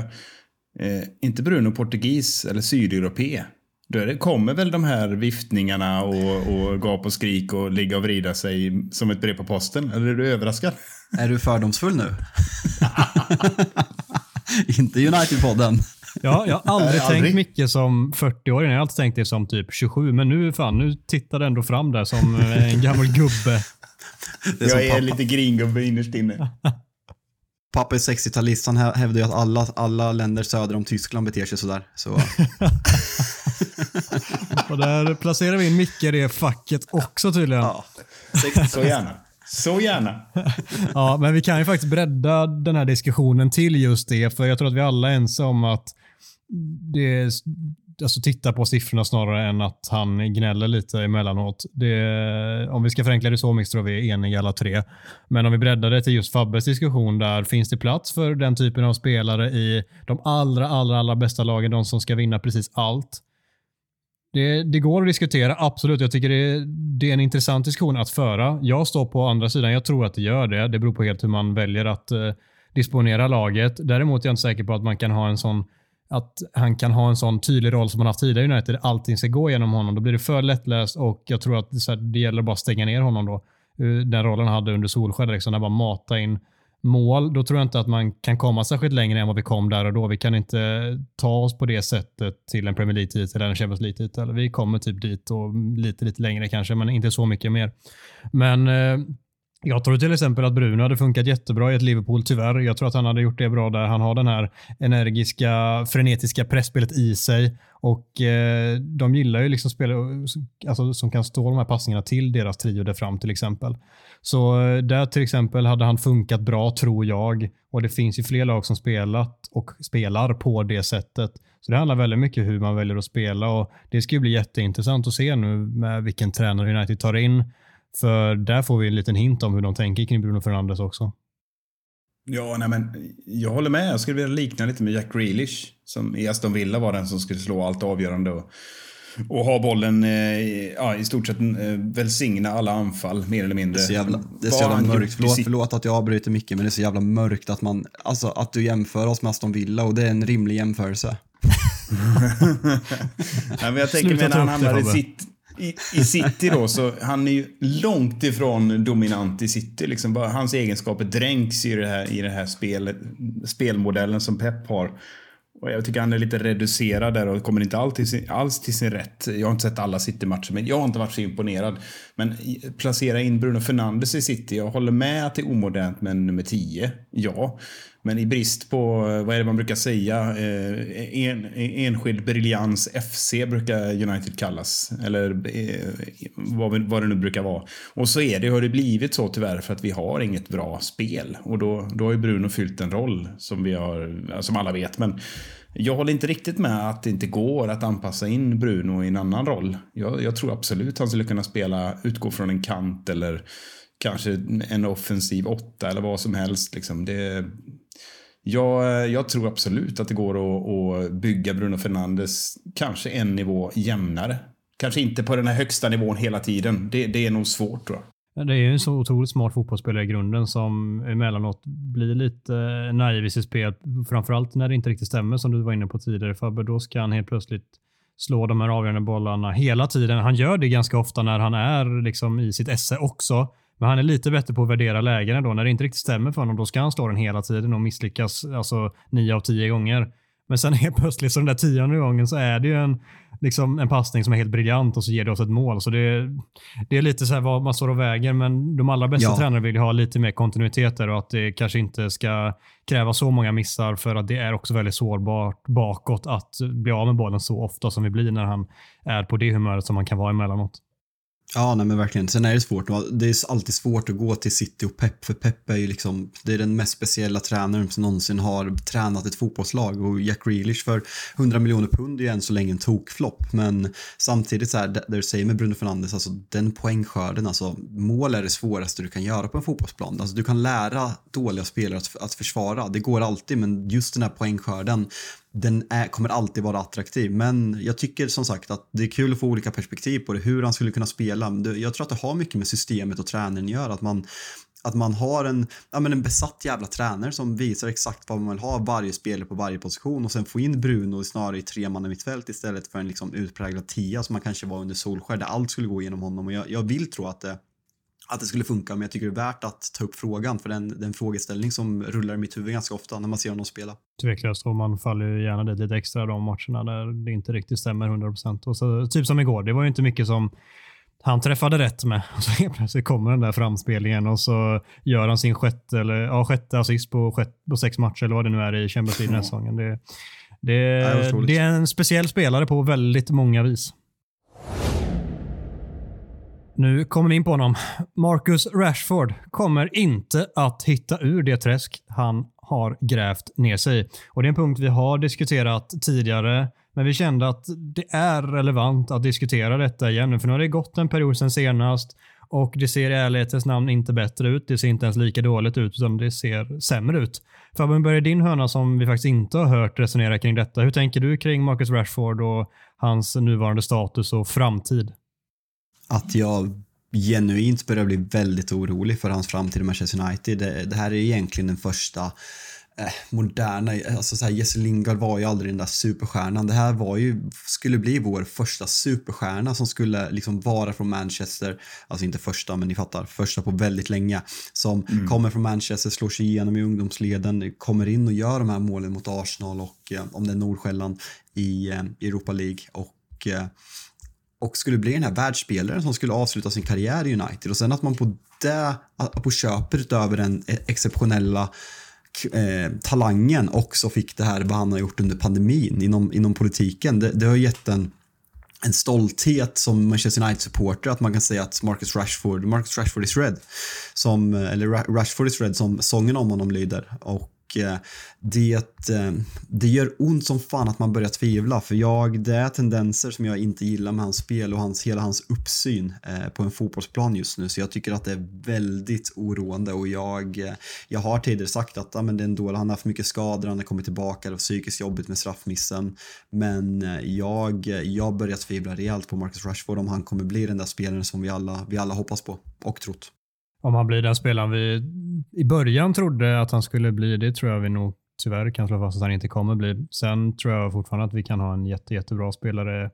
Eh, inte Bruno portugis eller sydeuropé? Då kommer väl de här viftningarna och, och gap och skrik och ligga och vrida sig som ett brev på posten? Eller är du överraskad? Är du fördomsfull nu? inte United-podden. Ja, jag har aldrig, aldrig tänkt mycket som 40-åring. Jag har alltid tänkt det som typ 27. Men nu fan, nu tittar det ändå fram där som en gammal gubbe. Är jag är pappa. lite gringubbe innerst inne. Pappa är 60-talist, han hävdar ju att alla, alla länder söder om Tyskland beter sig sådär. Så. och där placerar vi in Micke i det facket också tydligen. Ja, så gärna. Så gärna. ja, men vi kan ju faktiskt bredda den här diskussionen till just det, för jag tror att vi alla är ense om att det, alltså titta på siffrorna snarare än att han gnäller lite emellanåt. Det, om vi ska förenkla det så mycket tror vi är eniga alla tre. Men om vi breddar det till just Fabbes diskussion där, finns det plats för den typen av spelare i de allra, allra, allra bästa lagen, de som ska vinna precis allt? Det, det, går att diskutera, absolut. Jag tycker det, det, är en intressant diskussion att föra. Jag står på andra sidan. Jag tror att det gör det. Det beror på helt hur man väljer att eh, disponera laget. Däremot är jag inte säker på att man kan ha en sån att han kan ha en sån tydlig roll som han haft tidigare i United. Allting ska gå genom honom. Då blir det för lättläst och jag tror att det, så här, det gäller bara att stänga ner honom då. Eh, den rollen han hade under Solskjöld, liksom, när bara mata in mål, då tror jag inte att man kan komma särskilt längre än vad vi kom där och då. Vi kan inte ta oss på det sättet till en Premier League-titel eller en Champions League-titel. Vi kommer typ dit och lite, lite längre kanske, men inte så mycket mer. Men eh, jag tror till exempel att Bruno hade funkat jättebra i ett Liverpool, tyvärr. Jag tror att han hade gjort det bra där. Han har den här energiska, frenetiska pressspelet i sig och eh, de gillar ju liksom spel alltså, som kan stå de här passningarna till deras trio där fram till exempel. Så eh, där till exempel hade han funkat bra, tror jag. Och det finns ju fler lag som spelat och spelar på det sättet. Så det handlar väldigt mycket hur man väljer att spela och det ska ju bli jätteintressant att se nu med vilken tränare United tar in. För där får vi en liten hint om hur de tänker kring Bruno Fernandes också. Ja, nej men jag håller med. Jag skulle vilja likna lite med Jack Grealish som i Aston Villa var den som skulle slå allt avgörande och, och ha bollen eh, ja, i stort sett eh, välsigna alla anfall mer eller mindre. Det är så jävla, det är så jävla mörkt. Förlåt, förlåt att jag avbryter mycket men det är så jävla mörkt att man, alltså att du jämför oss med Aston Villa och det är en rimlig jämförelse. ja, men jag tänker när han hamnar i sitt i, i City då, så han är ju långt ifrån dominant i City. Liksom bara, hans egenskaper dränks i det här, i det här spel, spelmodellen som Pep har. Och jag tycker han är lite reducerad där och kommer inte alltid, alls till sin rätt. Jag har inte sett alla City-matcher, men jag har inte varit så imponerad. Men placera in Bruno Fernandes i City, jag håller med att det är omodernt med nummer 10. Ja, men i brist på, eh, vad är det man brukar säga, eh, en, enskild briljans FC brukar United kallas. Eller eh, vad, vad det nu brukar vara. Och så är det, har det blivit så tyvärr för att vi har inget bra spel. Och då, då har ju Bruno fyllt en roll som vi har, som alla vet. Men jag håller inte riktigt med att det inte går att anpassa in Bruno i en annan roll. Jag, jag tror absolut han skulle kunna spela, utgå från en kant eller kanske en offensiv åtta eller vad som helst. Liksom. Det, jag, eh, jag tror absolut att det går att, att bygga Bruno Fernandes kanske en nivå jämnare. Kanske inte på den här högsta nivån hela tiden. Det, det är nog svårt tror jag. Det är ju en så otroligt smart fotbollsspelare i grunden som emellanåt blir lite naiv i sitt spel. Framförallt när det inte riktigt stämmer som du var inne på tidigare Fabbe. Då ska han helt plötsligt slå de här avgörande bollarna hela tiden. Han gör det ganska ofta när han är liksom i sitt esse också. Men han är lite bättre på att värdera lägena då. När det inte riktigt stämmer för honom, då ska han slå den hela tiden och misslyckas alltså nio av tio gånger. Men sen helt plötsligt, så den där tionde gången, så är det ju en, liksom, en passning som är helt briljant och så ger det oss ett mål. Så det, det är lite så här vad man står och väger, men de allra bästa ja. tränare vill ju ha lite mer kontinuitet där och att det kanske inte ska kräva så många missar för att det är också väldigt sårbart bakåt att bli av med bollen så ofta som vi blir när han är på det humöret som man kan vara emellanåt. Ja, nej men verkligen. Sen är det svårt. Det är alltid svårt att gå till City och Pep, för Pep är ju liksom, det är den mest speciella tränaren som någonsin har tränat ett fotbollslag och Jack Grealish för 100 miljoner pund är ju än så länge en tokflopp. Men samtidigt så här, det du säger med Bruno Fernandes, alltså den poängskörden, alltså mål är det svåraste du kan göra på en fotbollsplan. Alltså du kan lära dåliga spelare att, att försvara, det går alltid, men just den här poängskörden, den är, kommer alltid vara attraktiv. Men jag tycker som sagt att det är kul att få olika perspektiv på det, hur han skulle kunna spela. Jag tror att det har mycket med systemet och tränaren att göra. Att man, att man har en, ja, men en besatt jävla tränare som visar exakt vad man vill ha varje spelare på varje position och sen få in Bruno snarare i tre man mittfält istället för en liksom utpräglad tia som man kanske var under Solskär där allt skulle gå genom honom och jag, jag vill tro att det att det skulle funka, men jag tycker det är värt att ta upp frågan för den, den frågeställning som rullar i mitt huvud ganska ofta när man ser honom spela. Tveklöst, och man faller ju gärna dit lite extra de matcherna där det inte riktigt stämmer 100%. Och så, typ som igår, det var ju inte mycket som han träffade rätt med. Och så helt plötsligt kommer den där framspelningen och så gör han sin sjätte, eller, ja, sjätte assist på, sjätte, på sex matcher eller vad det nu är i Champions League den här säsongen. Det, det, det är en speciell spelare på väldigt många vis. Nu kommer vi in på honom. Marcus Rashford kommer inte att hitta ur det träsk han har grävt ner sig. Och Det är en punkt vi har diskuterat tidigare, men vi kände att det är relevant att diskutera detta igen. För nu har det gått en period sedan senast och det ser i ärlighetens namn inte bättre ut. Det ser inte ens lika dåligt ut, utan det ser sämre ut. Fabian, börjar din hörna som vi faktiskt inte har hört resonera kring detta. Hur tänker du kring Marcus Rashford och hans nuvarande status och framtid? Att jag genuint börjar bli väldigt orolig för hans framtid i Manchester United. Det, det här är egentligen den första eh, moderna, alltså så här, Jesse Lingard var ju aldrig den där superstjärnan. Det här var ju, skulle bli vår första superstjärna som skulle liksom vara från Manchester, alltså inte första men ni fattar, första på väldigt länge. Som mm. kommer från Manchester, slår sig igenom i ungdomsleden, kommer in och gör de här målen mot Arsenal och eh, om det är Nordsjälland i eh, Europa League och eh, och skulle bli den här världsspelaren som skulle avsluta sin karriär i United och sen att man på det, på köpet utöver den e- exceptionella eh, talangen också fick det här vad han har gjort under pandemin inom, inom politiken. Det, det har gett en, en stolthet som Manchester United-supporter att man kan säga att Marcus Rashford, Marcus Rashford is red. Som, eh, eller Rashford is red som sången om honom lyder. Och Eh, det, eh, det gör ont som fan att man börjar tvivla för jag, det är tendenser som jag inte gillar med hans spel och hans, hela hans uppsyn eh, på en fotbollsplan just nu. Så jag tycker att det är väldigt oroande och jag, jag har tidigare sagt att ah, men det är en dålig, han har haft mycket skador, han har kommit tillbaka, det var psykiskt jobbigt med straffmissen. Men jag, jag börjar tvivla rejält på Marcus Rashford om han kommer bli den där spelaren som vi alla, vi alla hoppas på och trott om han blir den spelaren vi i början trodde att han skulle bli, det tror jag vi nog tyvärr kan slå fast att han inte kommer bli. Sen tror jag fortfarande att vi kan ha en jätte, jättebra spelare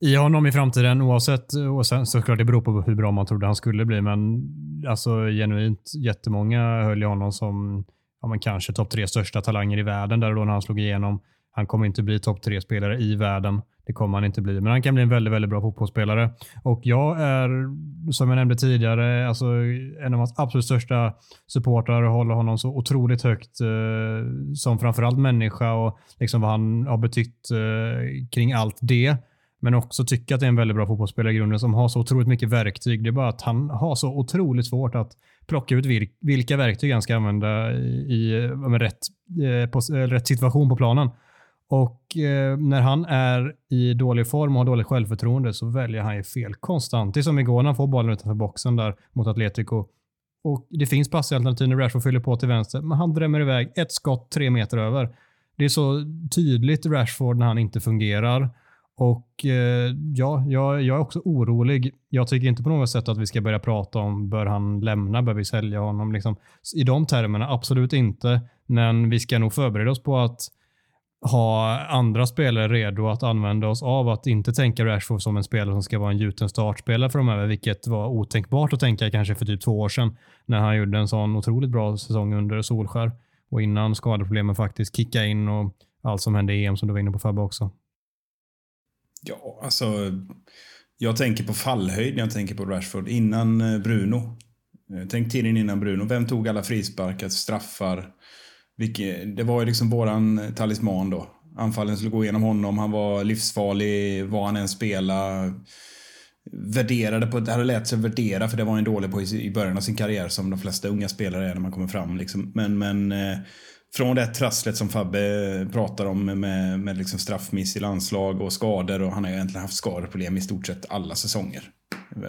i honom i framtiden oavsett. Och sen såklart det beror på hur bra man trodde han skulle bli, men alltså genuint jättemånga höll i honom som ja, men kanske topp tre största talanger i världen där och då när han slog igenom. Han kommer inte bli topp tre spelare i världen. Det kommer han inte bli, men han kan bli en väldigt, väldigt bra fotbollsspelare. Och jag är, som jag nämnde tidigare, alltså en av hans absolut största supportrar och håller honom så otroligt högt eh, som framförallt människa och liksom vad han har betytt eh, kring allt det. Men också tycker att det är en väldigt bra fotbollsspelare i grunden som har så otroligt mycket verktyg. Det är bara att han har så otroligt svårt att plocka ut vilka verktyg han ska använda i, i med rätt, eh, på, eh, rätt situation på planen. Och eh, när han är i dålig form och har dåligt självförtroende så väljer han ju fel konstant. Det är som igår när han får bollen utanför boxen där mot Atletico. Och Det finns passalternativ när Rashford fyller på till vänster, men han drämmer iväg ett skott tre meter över. Det är så tydligt Rashford när han inte fungerar. Och eh, ja, jag, jag, är också orolig. Jag tycker inte på något sätt att vi ska börja prata om bör han lämna, bör vi sälja honom? Liksom, I de termerna, absolut inte. Men vi ska nog förbereda oss på att ha andra spelare redo att använda oss av. Att inte tänka Rashford som en spelare som ska vara en gjuten startspelare framöver, vilket var otänkbart att tänka kanske för typ två år sedan när han gjorde en sån otroligt bra säsong under Solskär och innan skadeproblemen faktiskt kickade in och allt som hände i EM som du var inne på Fabbe också. Ja, alltså. Jag tänker på fallhöjd när jag tänker på Rashford. Innan eh, Bruno. Eh, tänk tiden innan Bruno. Vem tog alla frisparkar, straffar? Vilket, det var ju liksom våran talisman då. Anfallen skulle gå igenom honom, han var livsfarlig var han än spelade. Värderade på, det hade lärt sig värdera för det var han dålig på i, början av sin karriär som de flesta unga spelare är när man kommer fram. Liksom. Men, men eh, från det trasslet som Fabbe pratar om med, med liksom straffmiss i landslag och skador och han har ju egentligen haft skadeproblem i stort sett alla säsonger.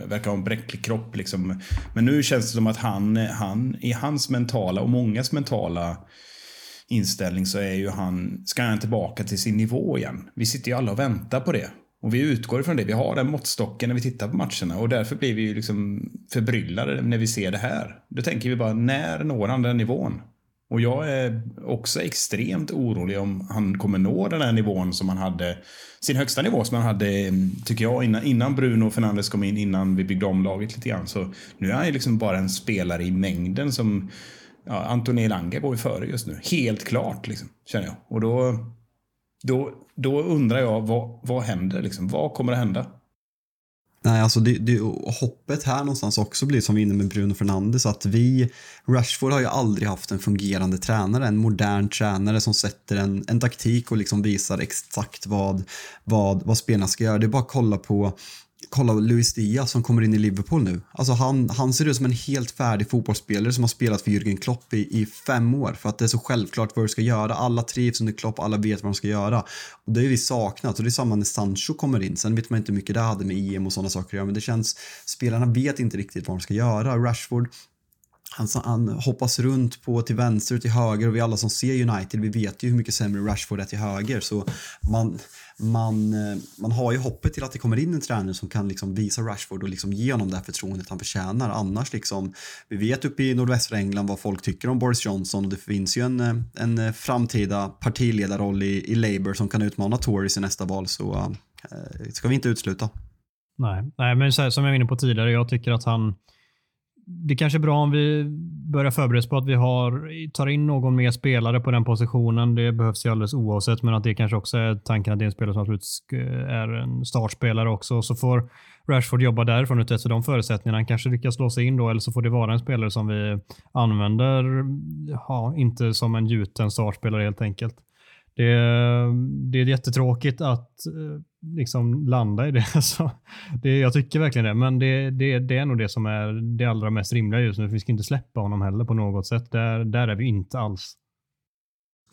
Verkar ha en bräcklig kropp liksom. Men nu känns det som att han, han i hans mentala och mångas mentala inställning så är ju han, ska han tillbaka till sin nivå igen. Vi sitter ju alla och väntar på det. Och vi utgår ifrån det. Vi har den måttstocken när vi tittar på matcherna och därför blir vi ju liksom förbryllade när vi ser det här. Då tänker vi bara, när når han den nivån? Och jag är också extremt orolig om han kommer nå den här nivån som han hade, sin högsta nivå som han hade, tycker jag, innan, innan Bruno Fernandes kom in, innan vi byggde om laget lite grann. Så nu är han ju liksom bara en spelare i mängden som ja, Antoni Elanga går ju före just nu. Helt klart, liksom, känner jag. Och då, då, då undrar jag, vad, vad händer? Liksom? Vad kommer att hända? Nej, alltså det, det, hoppet här någonstans också blir som vi inne med Bruno Fernandes att vi, Rashford har ju aldrig haft en fungerande tränare, en modern tränare som sätter en, en taktik och liksom visar exakt vad, vad, vad spelarna ska göra. Det är bara att kolla på kolla Luis Diaz som kommer in i Liverpool nu. Alltså han, han ser ut som en helt färdig fotbollsspelare som har spelat för Jürgen Klopp i, i fem år för att det är så självklart vad du ska göra. Alla trivs under Klopp, alla vet vad de ska göra. Och det har vi saknat och det är samma när Sancho kommer in. Sen vet man inte hur mycket det hade med EM och sådana saker att göra men det känns, spelarna vet inte riktigt vad de ska göra. Rashford han, han hoppas runt på till vänster och till höger och vi alla som ser United, vi vet ju hur mycket sämre Rashford är till höger. Så man, man, eh, man har ju hoppet till att det kommer in en tränare som kan liksom visa Rashford och liksom ge honom det här förtroendet han förtjänar. Annars liksom, vi vet uppe i nordvästra England vad folk tycker om Boris Johnson och det finns ju en, eh, en eh, framtida partiledarroll i, i Labour som kan utmana Tories i nästa val. Så äh, ska vi inte utsluta. Nej, Nej men så här, som jag var inne på tidigare, jag tycker att han det kanske är bra om vi börjar förbereda oss på att vi har, tar in någon mer spelare på den positionen. Det behövs ju alldeles oavsett, men att det kanske också är tanken att det är en spelare som absolut är en startspelare också. Så får Rashford jobba därifrån utefter de förutsättningarna. Han kanske lyckas slå sig in då, eller så får det vara en spelare som vi använder, ja, inte som en gjuten startspelare helt enkelt. Det, det är jättetråkigt att eh, liksom landa i det. Så alltså, det. Jag tycker verkligen det, men det, det, det är nog det som är det allra mest rimliga just nu. Vi ska inte släppa honom heller på något sätt. Där, där är vi inte alls.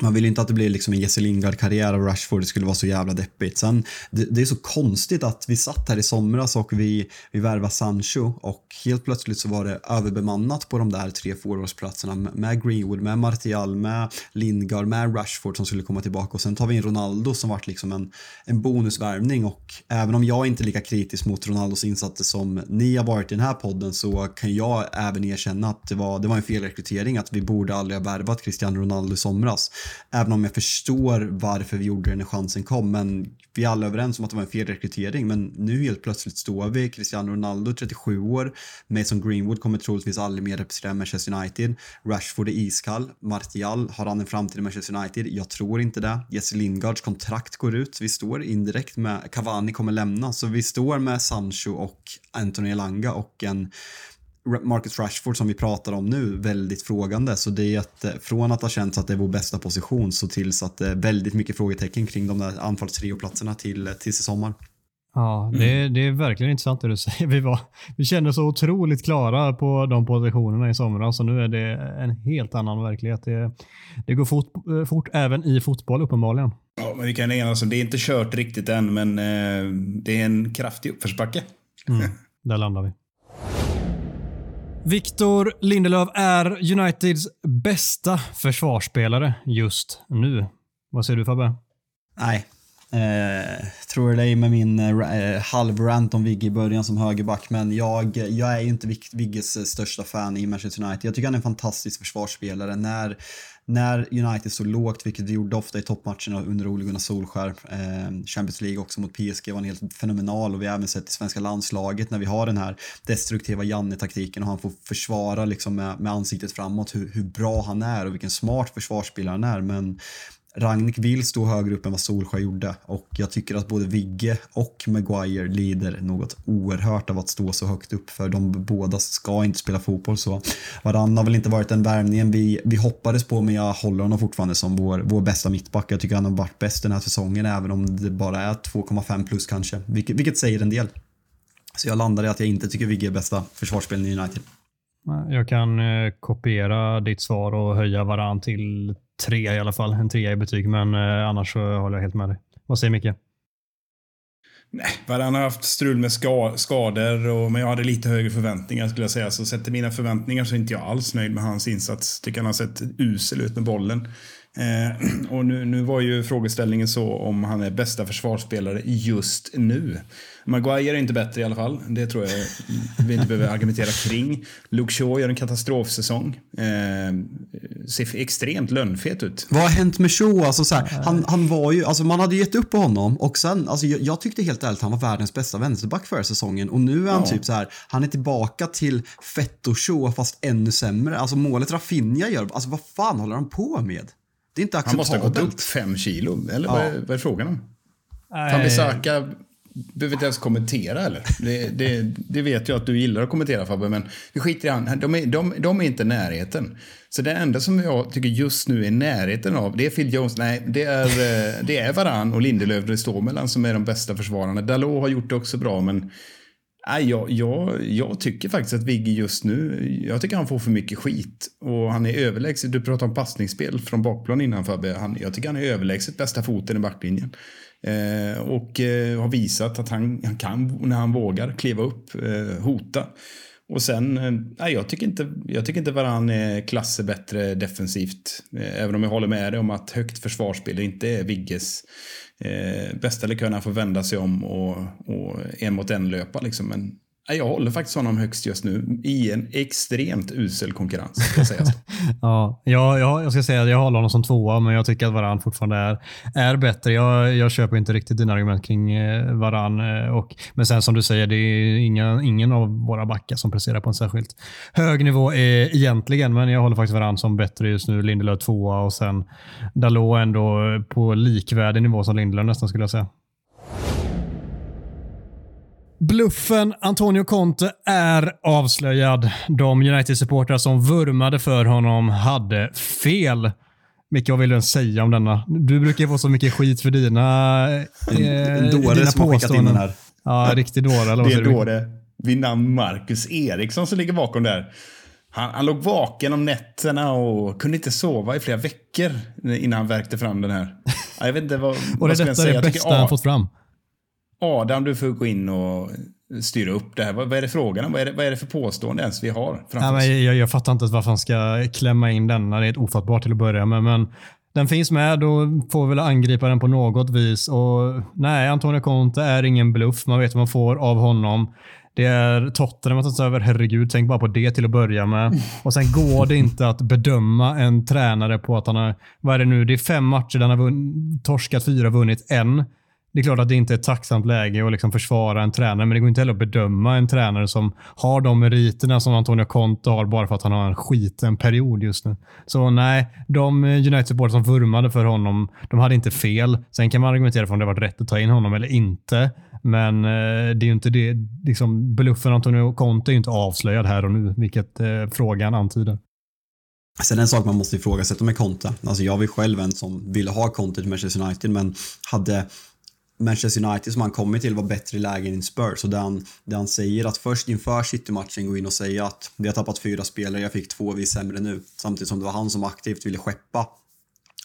Man vill inte att det blir liksom en Jesse Lingard-karriär av Rashford, det skulle vara så jävla deppigt. Sen, det, det, är så konstigt att vi satt här i somras och vi, vi värvade Sancho och helt plötsligt så var det överbemannat på de där tre forwardsplatserna med Greenwood, med Martial, med Lingard, med Rashford som skulle komma tillbaka och sen tar vi in Ronaldo som vart liksom en, en bonusvärvning och även om jag inte är lika kritisk mot Ronaldos insatser som ni har varit i den här podden så kan jag även erkänna att det var, det var en felrekrytering, att vi borde aldrig ha värvat Cristiano Ronaldo i somras. Även om jag förstår varför vi gjorde det när chansen kom. Men vi är alla överens om att det var en felrekrytering. Men nu helt plötsligt står vi, Cristiano Ronaldo 37 år, Mason Greenwood kommer troligtvis aldrig mer representera Manchester United. Rashford är iskall. Martial, har han en framtid i Manchester United? Jag tror inte det. Jesse Lingards kontrakt går ut. Vi står indirekt med, Cavani kommer lämna. Så vi står med Sancho och Anthony Elanga och en Marcus Rashford som vi pratar om nu väldigt frågande. Så det är att eh, från att ha känts att det är vår bästa position så tills att det är väldigt mycket frågetecken kring de där anfallstrioplatserna till, eh, till sommar. Ja, det, mm. det är verkligen intressant det du säger. Vi, var, vi kände så otroligt klara på de positionerna i somras och nu är det en helt annan verklighet. Det, det går fort, eh, fort även i fotboll uppenbarligen. Ja, men vi kan enas om det är inte kört riktigt än, men eh, det är en kraftig uppförsbacke. Mm, där landar vi. Victor Lindelöf är Uniteds bästa försvarsspelare just nu. Vad säger du Fabbe? Nej. Eh, tror dig med min eh, eh halvrant om Vigge i början som högerback, men jag, jag är ju inte Vigges eh, största fan i Manchester United. Jag tycker han är en fantastisk försvarsspelare. När när United stod lågt, vilket vi gjorde ofta i toppmatcherna under Ole Gunnar Solskär, eh, Champions League också mot PSG var han helt fenomenal och vi har även sett i svenska landslaget när vi har den här destruktiva Janne-taktiken och han får försvara liksom med, med ansiktet framåt hur, hur bra han är och vilken smart försvarsspelare han är. Men Ragnik vill stå högre upp än vad Solskjaer gjorde och jag tycker att både Vigge och Maguire lider något oerhört av att stå så högt upp för de båda ska inte spela fotboll så Varann har väl inte varit den värvningen vi, vi hoppades på men jag håller honom fortfarande som vår, vår bästa mittback. Jag tycker han har varit bäst den här säsongen även om det bara är 2,5 plus kanske, vilket, vilket säger en del. Så jag landar i att jag inte tycker Vigge är bästa försvarsspelaren i United. Jag kan eh, kopiera ditt svar och höja varann till tre i alla fall. En trea i betyg, men eh, annars så håller jag helt med dig. Vad säger Micke? Nej, han har haft strul med ska skador, och, men jag hade lite högre förväntningar skulle jag säga. Så sett till mina förväntningar så är inte jag alls nöjd med hans insats. Tycker han har sett usel ut med bollen. Eh, och nu, nu var ju frågeställningen så om han är bästa försvarsspelare just nu. Maguire är inte bättre i alla fall. Det tror jag vi inte behöver argumentera kring. Luke Shaw gör en katastrofsäsong. Eh, ser extremt lönnfet ut. Vad har hänt med Shaw? Alltså, så här, han, han var ju, alltså, man hade gett upp på honom och sen, alltså, jag, jag tyckte helt ärligt han var världens bästa vänsterback förra säsongen och nu är han ja. typ så här, han är tillbaka till Fetto Shaw fast ännu sämre. Alltså målet Rafinha gör, alltså vad fan håller han på med? Det är inte acceptabelt. Han måste ha gått upp fem kilo, eller ja. vad, är, vad är frågan om? Fan, Bisaka behöver inte ens kommentera eller? Det, det, det, vet jag att du gillar att kommentera Fabbe, men vi skiter i han. De är, de, de är inte närheten. Så det enda som jag tycker just nu är närheten av, det är Phil Jones. Nej, det är, eh, det är Varann och Lindelöf det står mellan som är de bästa försvararna. Dalot har gjort det också bra, men Nej, jag, jag, jag tycker faktiskt att Vigge just nu, jag tycker han får för mycket skit. Och han är överlägset, du pratade om passningsspel från bakplan innan Fabbe. Han, jag tycker han är överlägset bästa foten i backlinjen. Eh, och eh, har visat att han, han kan, när han vågar, kliva upp, eh, hota. Och sen, eh, nej, jag tycker inte, jag tycker inte Varann är klasser bättre defensivt. Eh, även om jag håller med dig om att högt försvarsspel inte är Vigges eh, bästa lekör när han får vända sig om och, och en mot en löpa liksom. Men jag håller faktiskt honom högst just nu i en extremt usel konkurrens. Ska sägas ja, jag, jag, jag ska säga att jag håller honom som tvåa, men jag tycker att Varan fortfarande är, är bättre. Jag, jag köper inte riktigt dina argument kring eh, Varan. Eh, och, men sen som du säger, det är inga, ingen av våra backar som presterar på en särskilt hög nivå eh, egentligen, men jag håller faktiskt Varan som bättre just nu. Lindelöf tvåa och sen Dalot ändå på likvärdig nivå som Lindelöf nästan skulle jag säga. Bluffen Antonio Conte är avslöjad. De United-supportrar som vurmade för honom hade fel. Micke, vad vill du säga om denna? Du brukar få så mycket skit för dina, eh, en dåre dina som har skickat in den här. Ja, riktig dåre. det är dåre. Vid namn Marcus Eriksson som ligger bakom där. Han, han låg vaken om nätterna och kunde inte sova i flera veckor innan han värkte fram den här. Jag vet inte vad, och det vad detta är det bästa han fått fram? Adam, du får gå in och styra upp det här. Vad, vad är det frågan om? Vad är det, vad är det för påstående ens vi har ja, men jag, jag fattar inte varför han ska klämma in denna. Det är ett ofattbart till att börja med. Men den finns med, då får vi väl angripa den på något vis. Och Nej, Antonio Conte är ingen bluff. Man vet vad man får av honom. Det är Tottenham att ta över. Herregud, tänk bara på det till att börja med. Och Sen går det inte att bedöma en tränare på att han har, vad är det nu, det är fem matcher där han har torskat fyra, vunnit en. Det är klart att det inte är ett tacksamt läge att liksom försvara en tränare, men det går inte heller att bedöma en tränare som har de meriterna som Antonio Conte har bara för att han har en skiten period just nu. Så nej, de United-supportrar som vurmade för honom, de hade inte fel. Sen kan man argumentera för om det var rätt att ta in honom eller inte. Men eh, det är ju inte det. Liksom, bluffen Antonio Conte är ju inte avslöjad här och nu, vilket eh, frågan antyder. Sen en sak man måste ifrågasätta med Conte. Alltså jag var ju själv en som ville ha Conte till Manchester United men hade Manchester United som han kommit till var bättre lägen än Spurs. Och där han, där han säger att först inför City-matchen gå in och säga att vi har tappat fyra spelare, jag fick två, vi är sämre nu. Samtidigt som det var han som aktivt ville skeppa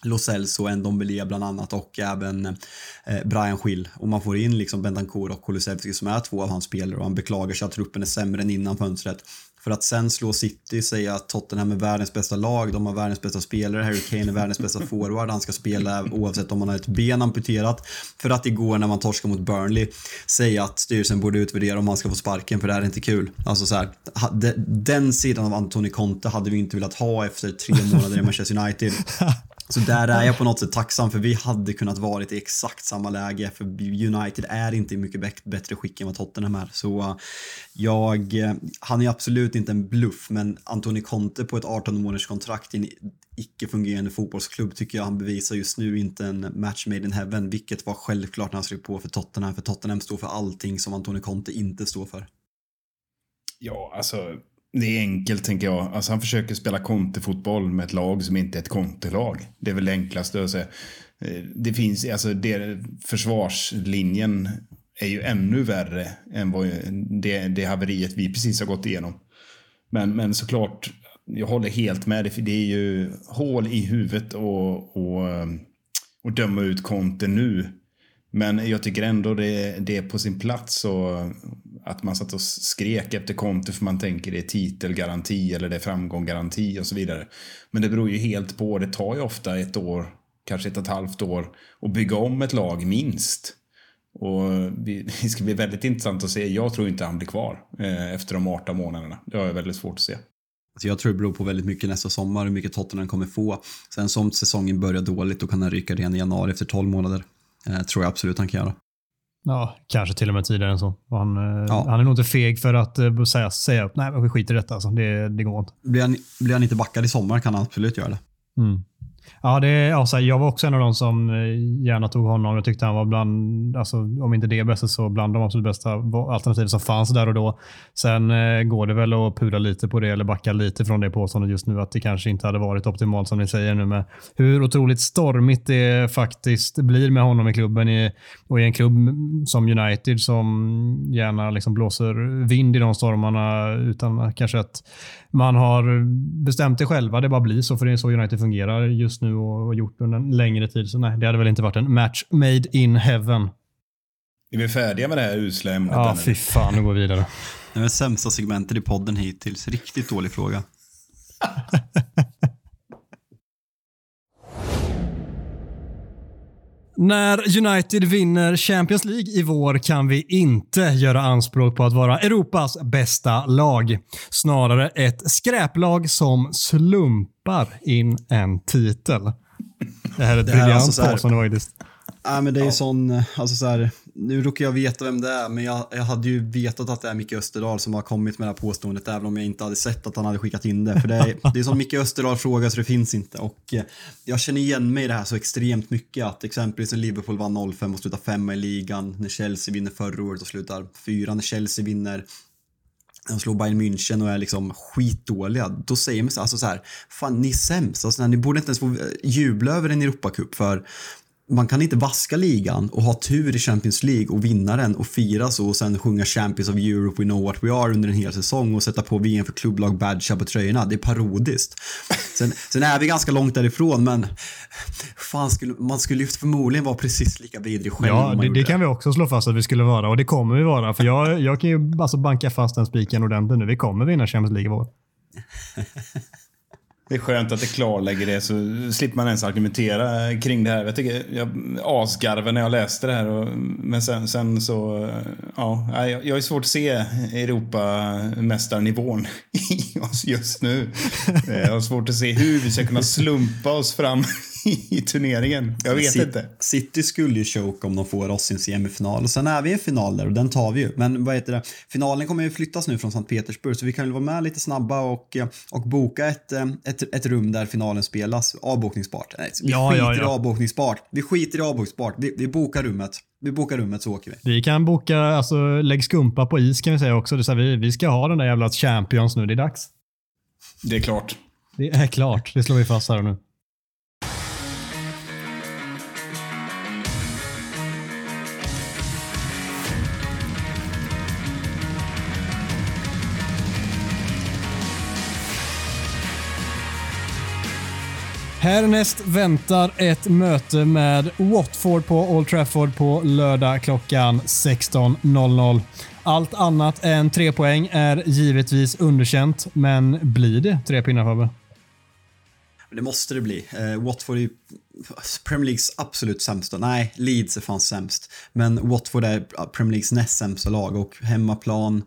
Lo Celso, Ndombele bland annat och även eh, Brian Schill. Och man får in liksom Bentancourt och Kulusevski som är två av hans spelare och han beklagar sig att truppen är sämre än innan fönstret. För att sen slå City, säga att Tottenham är världens bästa lag, de har världens bästa spelare, Harry Kane är världens bästa forward, han ska spela oavsett om han har ett ben amputerat. För att igår när man torskade mot Burnley säga att styrelsen borde utvärdera om han ska få sparken för det här är inte kul. Alltså så här, den sidan av Antoni Conte hade vi inte velat ha efter tre månader i Manchester United. Så där är jag på något sätt tacksam för vi hade kunnat varit i exakt samma läge för United är inte i mycket bättre skick än vad Tottenham är. Så eh, jag, eh, han är absolut inte en bluff men Antoni Conte på ett 18 månaders kontrakt i en icke-fungerande fotbollsklubb tycker jag han bevisar just nu inte en match made in heaven vilket var självklart när han skrev på för Tottenham för Tottenham står för allting som Antoni Conte inte står för. Ja, alltså det är enkelt tänker jag. Alltså han försöker spela kontefotboll med ett lag som inte är ett kontelag. Det är väl det enklaste att säga. Eh, det finns, alltså det, försvarslinjen är ju ännu värre än vad det, det haveriet vi precis har gått igenom. Men, men såklart, jag håller helt med. Det, det är ju hål i huvudet och, och, eh, och döma ut Conte nu. Men jag tycker ändå det, det är på sin plats och att man satt och skrek efter Conte för man tänker det är titelgaranti eller det är framgånggaranti och så vidare. Men det beror ju helt på. Det tar ju ofta ett år, kanske ett och ett halvt år att bygga om ett lag minst. Och det ska bli väldigt intressant att se. Jag tror inte han blir kvar eh, efter de 18 månaderna. Det har jag väldigt svårt att se. Alltså jag tror det beror på väldigt mycket nästa sommar, hur mycket Tottenham kommer få. Sen som säsongen börjar dåligt, då kan han ryka ren i januari efter 12 månader. Eh, tror jag absolut han kan göra. Ja, kanske till och med tidigare än så. Han, eh, ja. han är nog inte feg för att uh, säga, säga upp, nej vi skiter i detta. Alltså. Det, det går inte. Blir han, blir han inte backad i sommar kan han absolut göra det. Mm. Ja, det, alltså, jag var också en av de som eh, gärna tog honom. Jag tyckte han var bland, alltså, om inte det bästa, så bland de absolut bästa alternativen som fanns där och då. Sen eh, går det väl att pudra lite på det eller backa lite från det påståendet just nu att det kanske inte hade varit optimalt som ni säger nu med hur otroligt stormigt det faktiskt blir med honom i klubben i, och i en klubb som United som gärna liksom blåser vind i de stormarna utan kanske att man har bestämt det själva. Det bara blir så, för det är så United fungerar just nu och, och gjort under en längre tid. Så nej, det hade väl inte varit en match made in heaven. Är vi färdiga med det här usla ämnet? Ja, fy fan. Nu går vi vidare. Det är det sämsta segmentet i podden hittills. Riktigt dålig fråga. När United vinner Champions League i vår kan vi inte göra anspråk på att vara Europas bästa lag. Snarare ett skräplag som slumpar in en titel. Det här är ett briljant alltså så här- påstående faktiskt. Nej, men det är sån, alltså så här, nu råkar jag veta vem det är, men jag, jag hade ju vetat att det är Micke Österdahl som har kommit med det här påståendet, även om jag inte hade sett att han hade skickat in det. För det är, det är som Micke Österdahl frågar så det finns inte. Och eh, jag känner igen mig i det här så extremt mycket, att exempelvis när Liverpool vann 05 och slutar femma i ligan, när Chelsea vinner förra året och slutar fyra, när Chelsea vinner de slår Bayern München och är liksom skitdåliga, då säger man så, alltså så här, fan ni är sämst, alltså, ni borde inte ens få eh, jubla över en Europacup för man kan inte vaska ligan och ha tur i Champions League och vinna den och fira så och sen sjunga Champions of Europe, we know what we are under en hel säsong och sätta på VM för klubblag badge på tröjorna. Det är parodiskt. Sen, sen är vi ganska långt därifrån men fan skulle, man skulle ju förmodligen vara precis lika vidrig själv Ja, det, det kan vi också slå fast att vi skulle vara och det kommer vi vara. För jag, jag kan ju alltså banka fast den spiken ordentligt nu. Vi kommer vinna Champions League i vår. Det är skönt att det klarlägger det så slipper man ens argumentera kring det här. Jag tycker jag asgarvade när jag läste det här. Och, men sen, sen så, ja, jag jag har svårt att se Europamästarnivån i oss just nu. Jag har svårt att se hur vi ska kunna slumpa oss fram i turneringen. Jag vet City- inte. City skulle ju choke om de får oss i en semifinal. Och sen är vi i en final där och den tar vi ju. Men vad heter det? Finalen kommer ju flyttas nu från Sankt Petersburg så vi kan väl vara med lite snabba och, eh, och boka ett, eh, ett, ett rum där finalen spelas. Avbokningsbart. Nej, vi Ja, skiter ja, i ja. avbokningsbart. Vi skiter i avbokningsbart. Vi, vi bokar rummet. Vi bokar rummet så åker vi. Vi kan boka, alltså lägg skumpa på is kan vi säga också. Det är så här, vi, vi ska ha den där jävla Champions nu. Det är dags. Det är klart. Det är klart. Det slår vi fast här och nu. Härnäst väntar ett möte med Watford på Old Trafford på lördag klockan 16.00. Allt annat än tre poäng är givetvis underkänt, men blir det tre pinnar Fabbe? Det måste det bli. Eh, Watford är ju Premier Leagues absolut sämsta. Nej, Leeds är fan sämst. Men Watford är Premier Leagues näst sämsta lag och hemmaplan.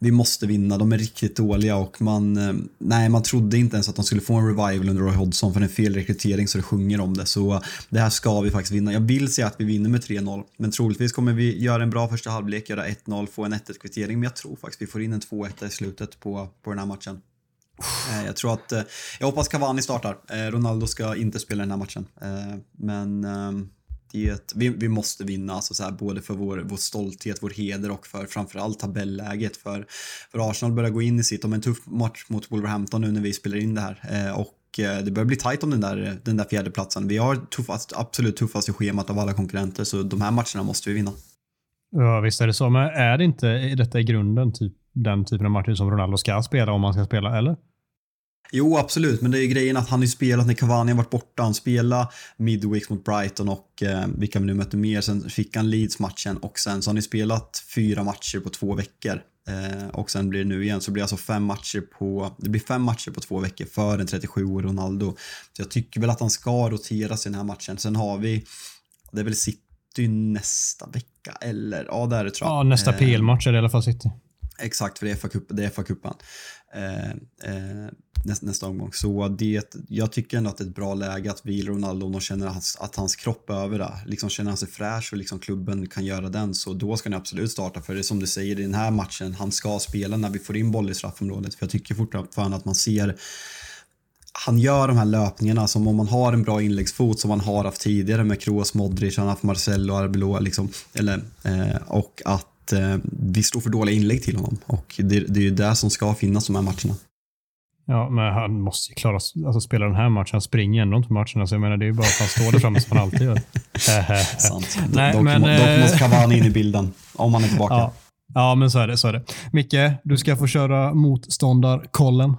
Vi måste vinna. De är riktigt dåliga och man, eh, nej, man trodde inte ens att de skulle få en revival under Roy Hodgson för en fel rekrytering så det sjunger om det. Så eh, det här ska vi faktiskt vinna. Jag vill säga att vi vinner med 3-0, men troligtvis kommer vi göra en bra första halvlek, göra 1-0, få en 1-1 kvittering. Men jag tror faktiskt vi får in en 2-1 i slutet på, på den här matchen. Eh, jag tror att, jag hoppas Cavani startar. Ronaldo ska inte spela den här matchen. Men ehm, ehm, vi, vi måste vinna, alltså så här, både för vår, vår stolthet, vår heder och för framförallt tabelläget. För, för Arsenal börjar gå in i sitt, de en tuff match mot Wolverhampton nu när vi spelar in det här. Eh, Och eh, det börjar bli tajt om den där, den där fjärdeplatsen. Vi har tuffast, absolut tuffaste schemat av alla konkurrenter, så de här matcherna måste vi vinna. Ja, visst är det så. Men är det inte är detta i grunden typ den typen av matcher som Ronaldo ska spela om han ska spela, eller? Jo, absolut, men det är ju grejen att han har spelat när Cavani har varit borta. Han spelade Midweeks mot Brighton och eh, vilka vi nu mötte mer. Sen fick han Leeds-matchen och sen så har han ju spelat fyra matcher på två veckor. Eh, och sen blir det nu igen, så blir det alltså fem matcher på, det blir fem matcher på två veckor för en 37-årig Ronaldo. Så jag tycker väl att han ska roteras i den här matchen. Sen har vi, det är väl City nästa vecka, eller ja, det är det tror jag. Ja, nästa Eh, PL-match är det i alla fall City. Exakt, för det är FA-cup, det är FA-cupen. Eh, eh, nästa, nästa omgång. Så det, jag tycker ändå att det är ett bra läge att vila Ronaldo om de känner att hans, att hans kropp är över det. Liksom känner han sig fräsch och liksom klubben kan göra den så då ska han absolut starta. För det är som du säger i den här matchen, han ska spela när vi får in boll i straffområdet. För jag tycker fortfarande att man ser han gör de här löpningarna som om man har en bra inläggsfot som man har haft tidigare med Kroos, Modric, han har haft Marcelo, Arbeloa liksom. Eller, eh, och att eh, vi står för dåliga inlägg till honom. Och det, det är ju det som ska finnas de här matcherna. Ja, men han måste ju klara alltså, spela den här matchen. Han springer ändå inte matcherna, så jag menar det är ju bara att han står där framme som han alltid gör. Sant. Nej, dock, men, dock eh, måste Cavani in i bilden om han är tillbaka. Ja. ja, men så är det. Så är det. Micke, du ska få köra motståndarkollen.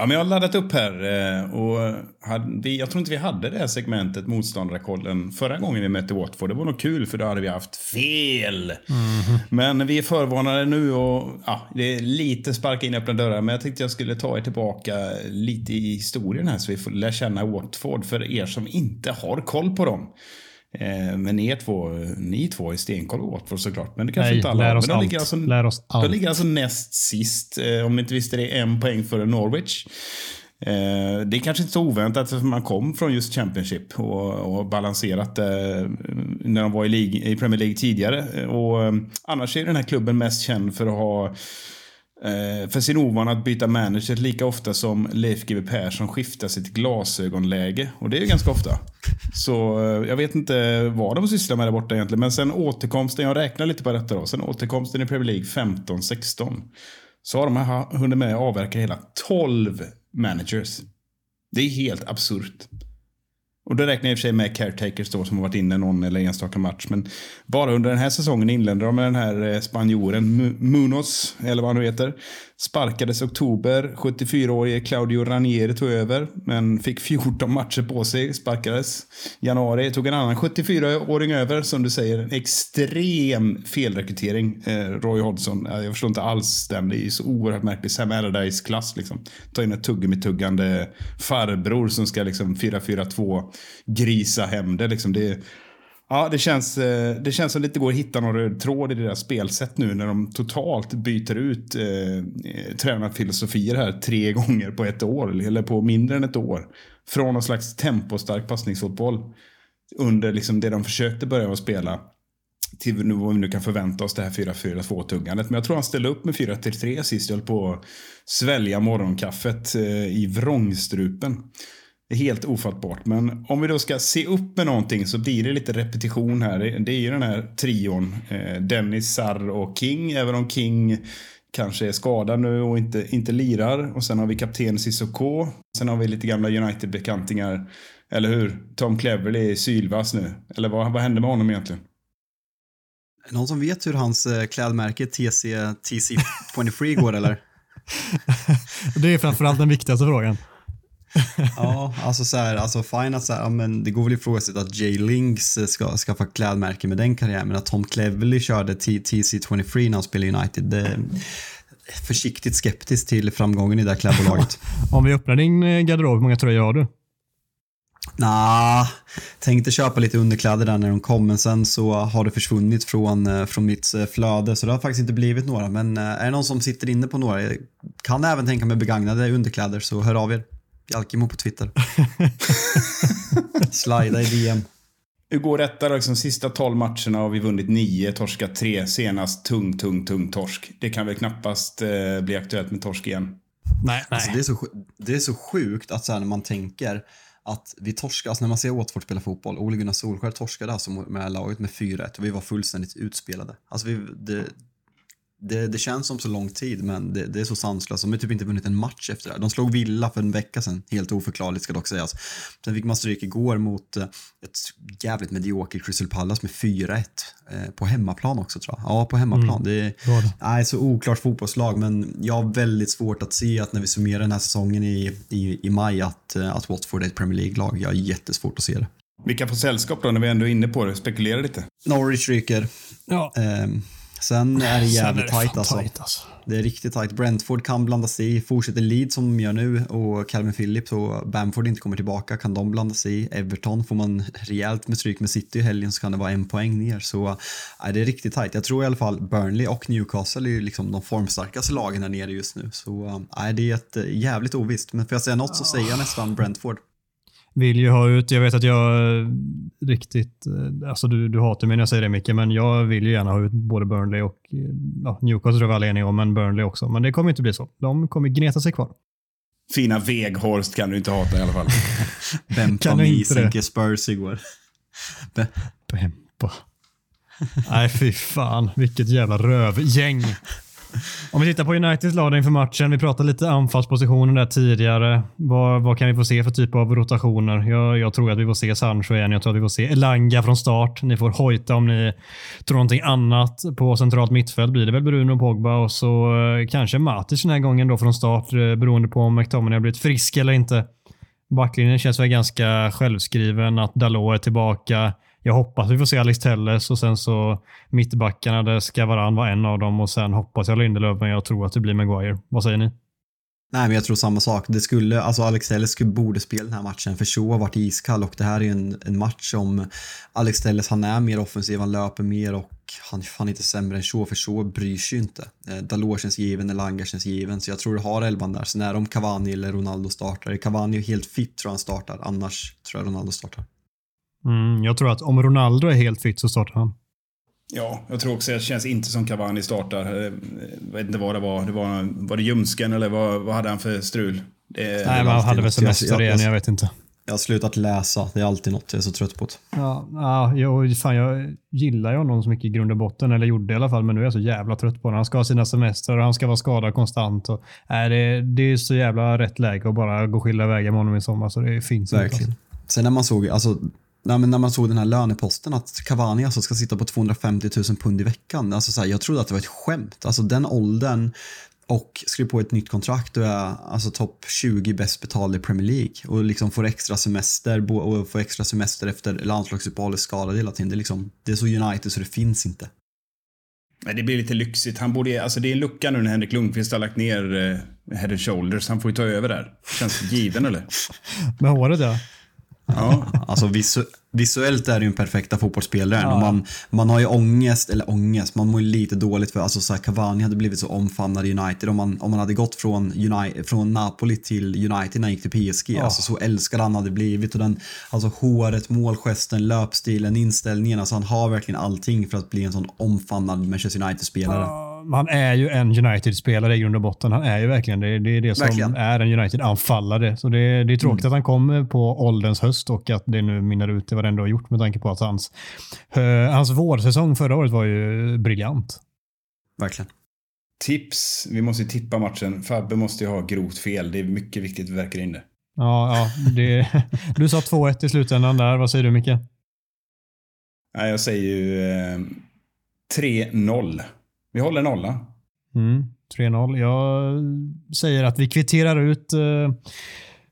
Ja, men jag har laddat upp här eh, och hade, jag tror inte vi hade det här segmentet motståndarkollen förra gången vi mötte Watford. Det var nog kul för då hade vi haft fel. Mm. Men vi är förvarnade nu och ja, det är lite sparka in öppna dörrar. Men jag tänkte jag skulle ta er tillbaka lite i historien här så vi får lära känna Watford för er som inte har koll på dem. Eh, men ni två, ni två är stenkoll på Watford såklart. Men det kanske Nej, inte alla lär oss Men de ligger, alltså, Lär oss allt. de ligger alltså näst sist. Eh, om ni inte visste det, en poäng före Norwich. Eh, det är kanske inte så oväntat för man kom från just Championship och, och balanserat eh, när de var i, League, i Premier League tidigare. Och, eh, annars är den här klubben mest känd för att ha Eh, för sin ovana att byta manager lika ofta som Leif GW Persson skiftar sitt glasögonläge. Och det är ju ganska ofta. Så eh, jag vet inte vad de sysslar med där borta egentligen. Men sen återkomsten, jag räknar lite på detta då. Sen återkomsten i Premier League 15-16. Så har de här hunnit med att avverka hela 12 managers. Det är helt absurt. Och då räknar jag i och för sig med caretakers då som har varit inne någon eller enstaka match. Men bara under den här säsongen inledde de med den här eh, spanjoren Munoz, eller vad han nu heter. Sparkades oktober. 74-årige Claudio Ranieri tog över, men fick 14 matcher på sig. Sparkades. Januari tog en annan 74-åring över, som du säger. En extrem felrekrytering, eh, Roy Hodgson. Jag förstår inte alls den. Det är ju så oerhört märkligt. Sam Allardyce-klass liksom. Ta in en tuggummi-tuggande eh, farbror som ska liksom 4-4-2 grisa hem det. Liksom. det Ja, det känns, eh, det känns som det inte går att hitta någon röd tråd i deras spelsätt nu när de totalt byter ut eh, eh tränarfilosofier här tre gånger på ett år, eller på mindre än ett år. Från någon slags tempostark passningsfotboll under liksom det de försökte börja att spela till nu vad vi nu kan förvänta oss det här 4-4-2-tuggandet. Men jag tror han ställde upp med 4-3 sist. Jag höll på att svälja morgonkaffet eh, i vrångstrupen. Det är helt ofattbart. Men om vi då ska se upp med någonting så blir det lite repetition här. Det- är ju den här trion. Eh, Dennis, Sarr och King. Även om King kanske är skadad nu och inte, inte lirar. Och sen har vi kapten Sissoko. Sen har vi lite gamla United-bekantingar. Eller hur? Tom Cleverley är sylvass nu. Eller vad, vad hände med honom egentligen? Någon som vet hur hans eh, klädmärke TC, TC23 går eller? Det är framförallt den viktigaste frågan. Ja, alltså så här, alltså fine att så här, ja, men det går väl ifrågasätta att Jay Links eh, ska skaffa klädmärke med den karriären, men att Tom Cleverley körde T- TC23 när han spelade United, det är försiktigt skeptisk till framgången i det här klädbolaget. Om vi öppnar din eh, garderob, hur många tröjor har du? Nah, tänkte köpa lite underkläder där när de kom, men sen så har det försvunnit från, eh, från mitt flöde, så det har faktiskt inte blivit några. Men är det någon som sitter inne på några, jag kan även tänka mig begagnade underkläder, så hör av er. Jalkimo på Twitter. Slida i DM. Hur går detta då? Liksom, sista 12 matcherna har vi vunnit 9, torskat 3. Senast tung, tung, tung torsk. Det kan väl knappast eh, bli aktuellt med torsk igen. Nej, nej. Alltså det, är så, det är så sjukt att så här, när man tänker att vi torskar, alltså när man ser Watford spela fotboll, Ole Gunnar Solskjaer torskade alltså med laget med 4-1 och vi var fullständigt utspelade. Alltså vi, det, det, det känns som så lång tid men det, det är så sanslöst. De har typ inte vunnit en match efter det här. De slog Villa för en vecka sedan, helt oförklarligt ska dock sägas. Sen fick man stryk igår mot eh, ett jävligt mediokert Crystal Palace med 4-1 eh, på hemmaplan också tror jag. Ja, på hemmaplan. Det är. Nej, så oklart fotbollslag, men jag har väldigt svårt att se att när vi summerar den här säsongen i, i, i maj att, eh, att Watford är ett Premier League-lag. Jag har jättesvårt att se det. Vi kan få sällskap då när vi ändå är inne på det. Spekulera lite. Norwich ryker. Ja. Ehm, sen är det jävligt Sen är det tajt alltså. tajt, alltså. Det är riktigt tajt. Brentford kan blanda sig i. Fortsätter Leeds som de gör nu och Calvin Phillips och Bamford inte kommer tillbaka kan de blanda sig i. Everton får man rejält med stryk med City i helgen så kan det vara en poäng ner. Så nej, det är riktigt tajt. Jag tror i alla fall Burnley och Newcastle är ju liksom de formstarkaste lagen här nere just nu. Så nej, det är ett eh, jävligt ovisst. Men får jag säga något så säger jag nästan Brentford. Vill ju ha ut, jag vet att jag eh, riktigt, eh, alltså du, du hatar mig när jag säger det Micke, men jag vill ju gärna ha ut både Burnley och eh, ja, Newcastle tror jag vi alla är eniga om, men Burnley också. Men det kommer inte bli så. De kommer gneta sig kvar. Fina Veghorst kan du inte hata i alla fall. Bempa Kan du Mi inte det? sänker Spurs igår. Bempa. Nej, fy fan. Vilket jävla rövgäng. Om vi tittar på Uniteds lag inför matchen. Vi pratade lite anfallspositioner där tidigare. Vad, vad kan vi få se för typ av rotationer? Jag, jag, tror att vi får se Sancho igen. Jag tror att vi får se Elanga från start. Ni får hojta om ni tror någonting annat. På centralt mittfält blir det väl Bruno och Pogba och så eh, kanske Matic den här gången då från start eh, beroende på om McTominay har blivit frisk eller inte. Backlinjen känns väl ganska självskriven. Att Dalot är tillbaka. Jag hoppas vi får se Alex Telles och sen så mittbackarna, där ska varann vara en av dem och sen hoppas jag Lindelöf, men jag tror att det blir Maguire. Vad säger ni? Nej, men jag tror samma sak. Det skulle, alltså Alex Telles skulle, borde spela den här matchen för Shaw har varit iskall och det här är en, en match som Alex Telles, han är mer offensiv, han löper mer och han är fan inte sämre än Shaw för Shaw bryr sig ju inte. Eh, Dalot känns given, Elanga känns given så jag tror du har elvan där. Sen är det om Cavani eller Ronaldo startar. Cavani är helt fit tror jag han startar, annars tror jag Ronaldo startar. Mm, jag tror att om Ronaldo är helt fit så startar han. Ja, jag tror också att det känns inte som Cavani startar. Jag vet inte vad det var. Det var, var det ljumsken eller vad, vad hade han för strul? Det, Nej, man hade väl semester igen, jag vet inte. Jag har slutat läsa. Det är alltid något jag är så trött på. Ja, ja jag, fan, jag gillar ju honom så mycket i grund och botten, eller gjorde i alla fall, men nu är jag så jävla trött på honom. Han ska ha sina semester och han ska vara skadad konstant. Och, nej, det, det är så jävla rätt läge att bara gå skilda vägar med honom i sommar, så det finns Verkligen. Inte, alltså. Sen när man såg, alltså Nej, men när man såg den här löneposten att Cavani alltså ska sitta på 250 000 pund i veckan. Alltså så här, jag trodde att det var ett skämt. Alltså den åldern och skriver på ett nytt kontrakt och är alltså topp 20 bäst betald i Premier League och liksom får extra semester och får extra semester efter landslagsuppehållet skadad hela tiden. Det är, liksom, det är så United så det finns inte. Men det blir lite lyxigt. Han borde, alltså det är en lucka nu när Henrik Lundqvist har lagt ner uh, Head and Shoulders. Han får ju ta över där. Känns given eller? Med håret ja. Ja, alltså visu visuellt är det ju en perfekta fotbollsspelare. Ja. man, man har ju ångest, eller ångest, man mår ju lite dåligt för alltså så här, Cavani hade blivit så omfamnad i United om man, om man hade gått från, United, från Napoli till United när han gick till PSG. Ja. Alltså så älskad han hade blivit och den, alltså håret, målgesten, löpstilen, inställningen. Alltså han har verkligen allting för att bli en sån omfamnad Manchester United-spelare. Ja han är ju en United-spelare i grund och botten. Han är ju verkligen det. Det är det som verkligen. är en United-anfallare. Så det, det, är tråkigt mm. att han kommer på ålderns höst och att det nu minnar ut i vad det ändå har gjort med tanke på att hans, uh, hans vårsäsong förra året var ju briljant. Verkligen. Tips. Vi måste tippa matchen. Fabbe måste ju ha grovt fel. Det är mycket viktigt att vi verkar in det. Ja, ja det, du sa 2-1 i slutändan där. Vad säger du Micke? Nej, jag säger ju eh, 3-0. Vi håller nolla. Mm, 3-0. Jag säger att vi kvitterar ut eh,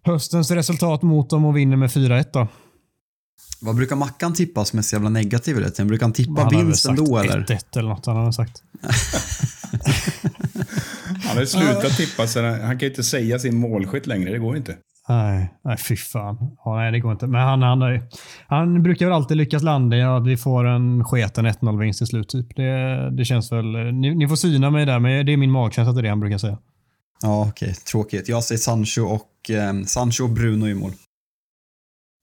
höstens resultat mot dem och vinner med 4-1 då. Vad brukar Mackan tippa som är så jävla negativ? Eller? Brukar han tippa han vinst ändå eller? 1-1 eller något han har sagt. han har slutat tippa så han kan ju inte säga sin målskytt längre. Det går inte. Nej, nej fy fan. Ja, nej, det går inte. Men han, han, han brukar väl alltid lyckas landa i att vi får en sketen 1-0-vinst till slut. Typ. Det, det känns väl... Ni, ni, får syna mig där, men det är min magkänsla att det är det han brukar säga. Ja, okej. Okay. Tråkigt. Jag säger Sancho och, eh, Sancho och Bruno i mål.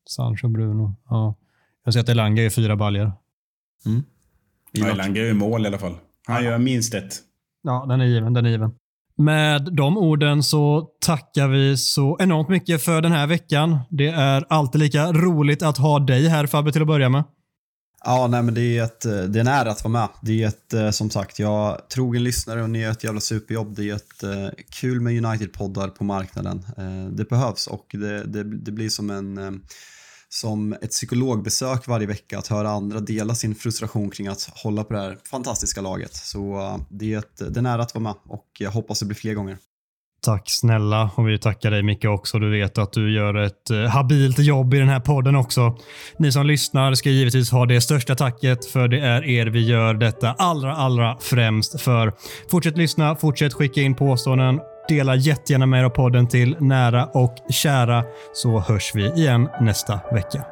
Sancho och Bruno. Ja. Jag säger att Elanga är fyra baljor. Mm. Ja, Elanga är i mål i alla fall. Han ja. gör minst ett. Ja, den är given. Den är given. Med de orden så tackar vi så enormt mycket för den här veckan. Det är alltid lika roligt att ha dig här Fabbe till att börja med. Ja, nej men det är, ett, det är en ära att vara med. Det är ett, eh, som sagt, jag trogen lyssnare och ni gör ett jävla superjobb. Det är ett eh, kul med United-poddar på marknaden. Eh, det behövs och det, det, det blir som en som ett psykologbesök varje vecka att höra andra dela sin frustration kring att hålla på det här fantastiska laget. Så eh, det är, ett, det är en ära att vara med och jag hoppas det blir fler gånger. Tack snälla och vi tackar dig Micke också. Du vet att du gör ett eh, habilt jobb i den här podden också. Ni som lyssnar ska givetvis ha det största tacket för det är er vi gör detta allra, allra främst för. Fortsätt lyssna, fortsätt skicka in påståenden Dela jättegärna med er av podden till nära och kära så hörs vi igen nästa vecka.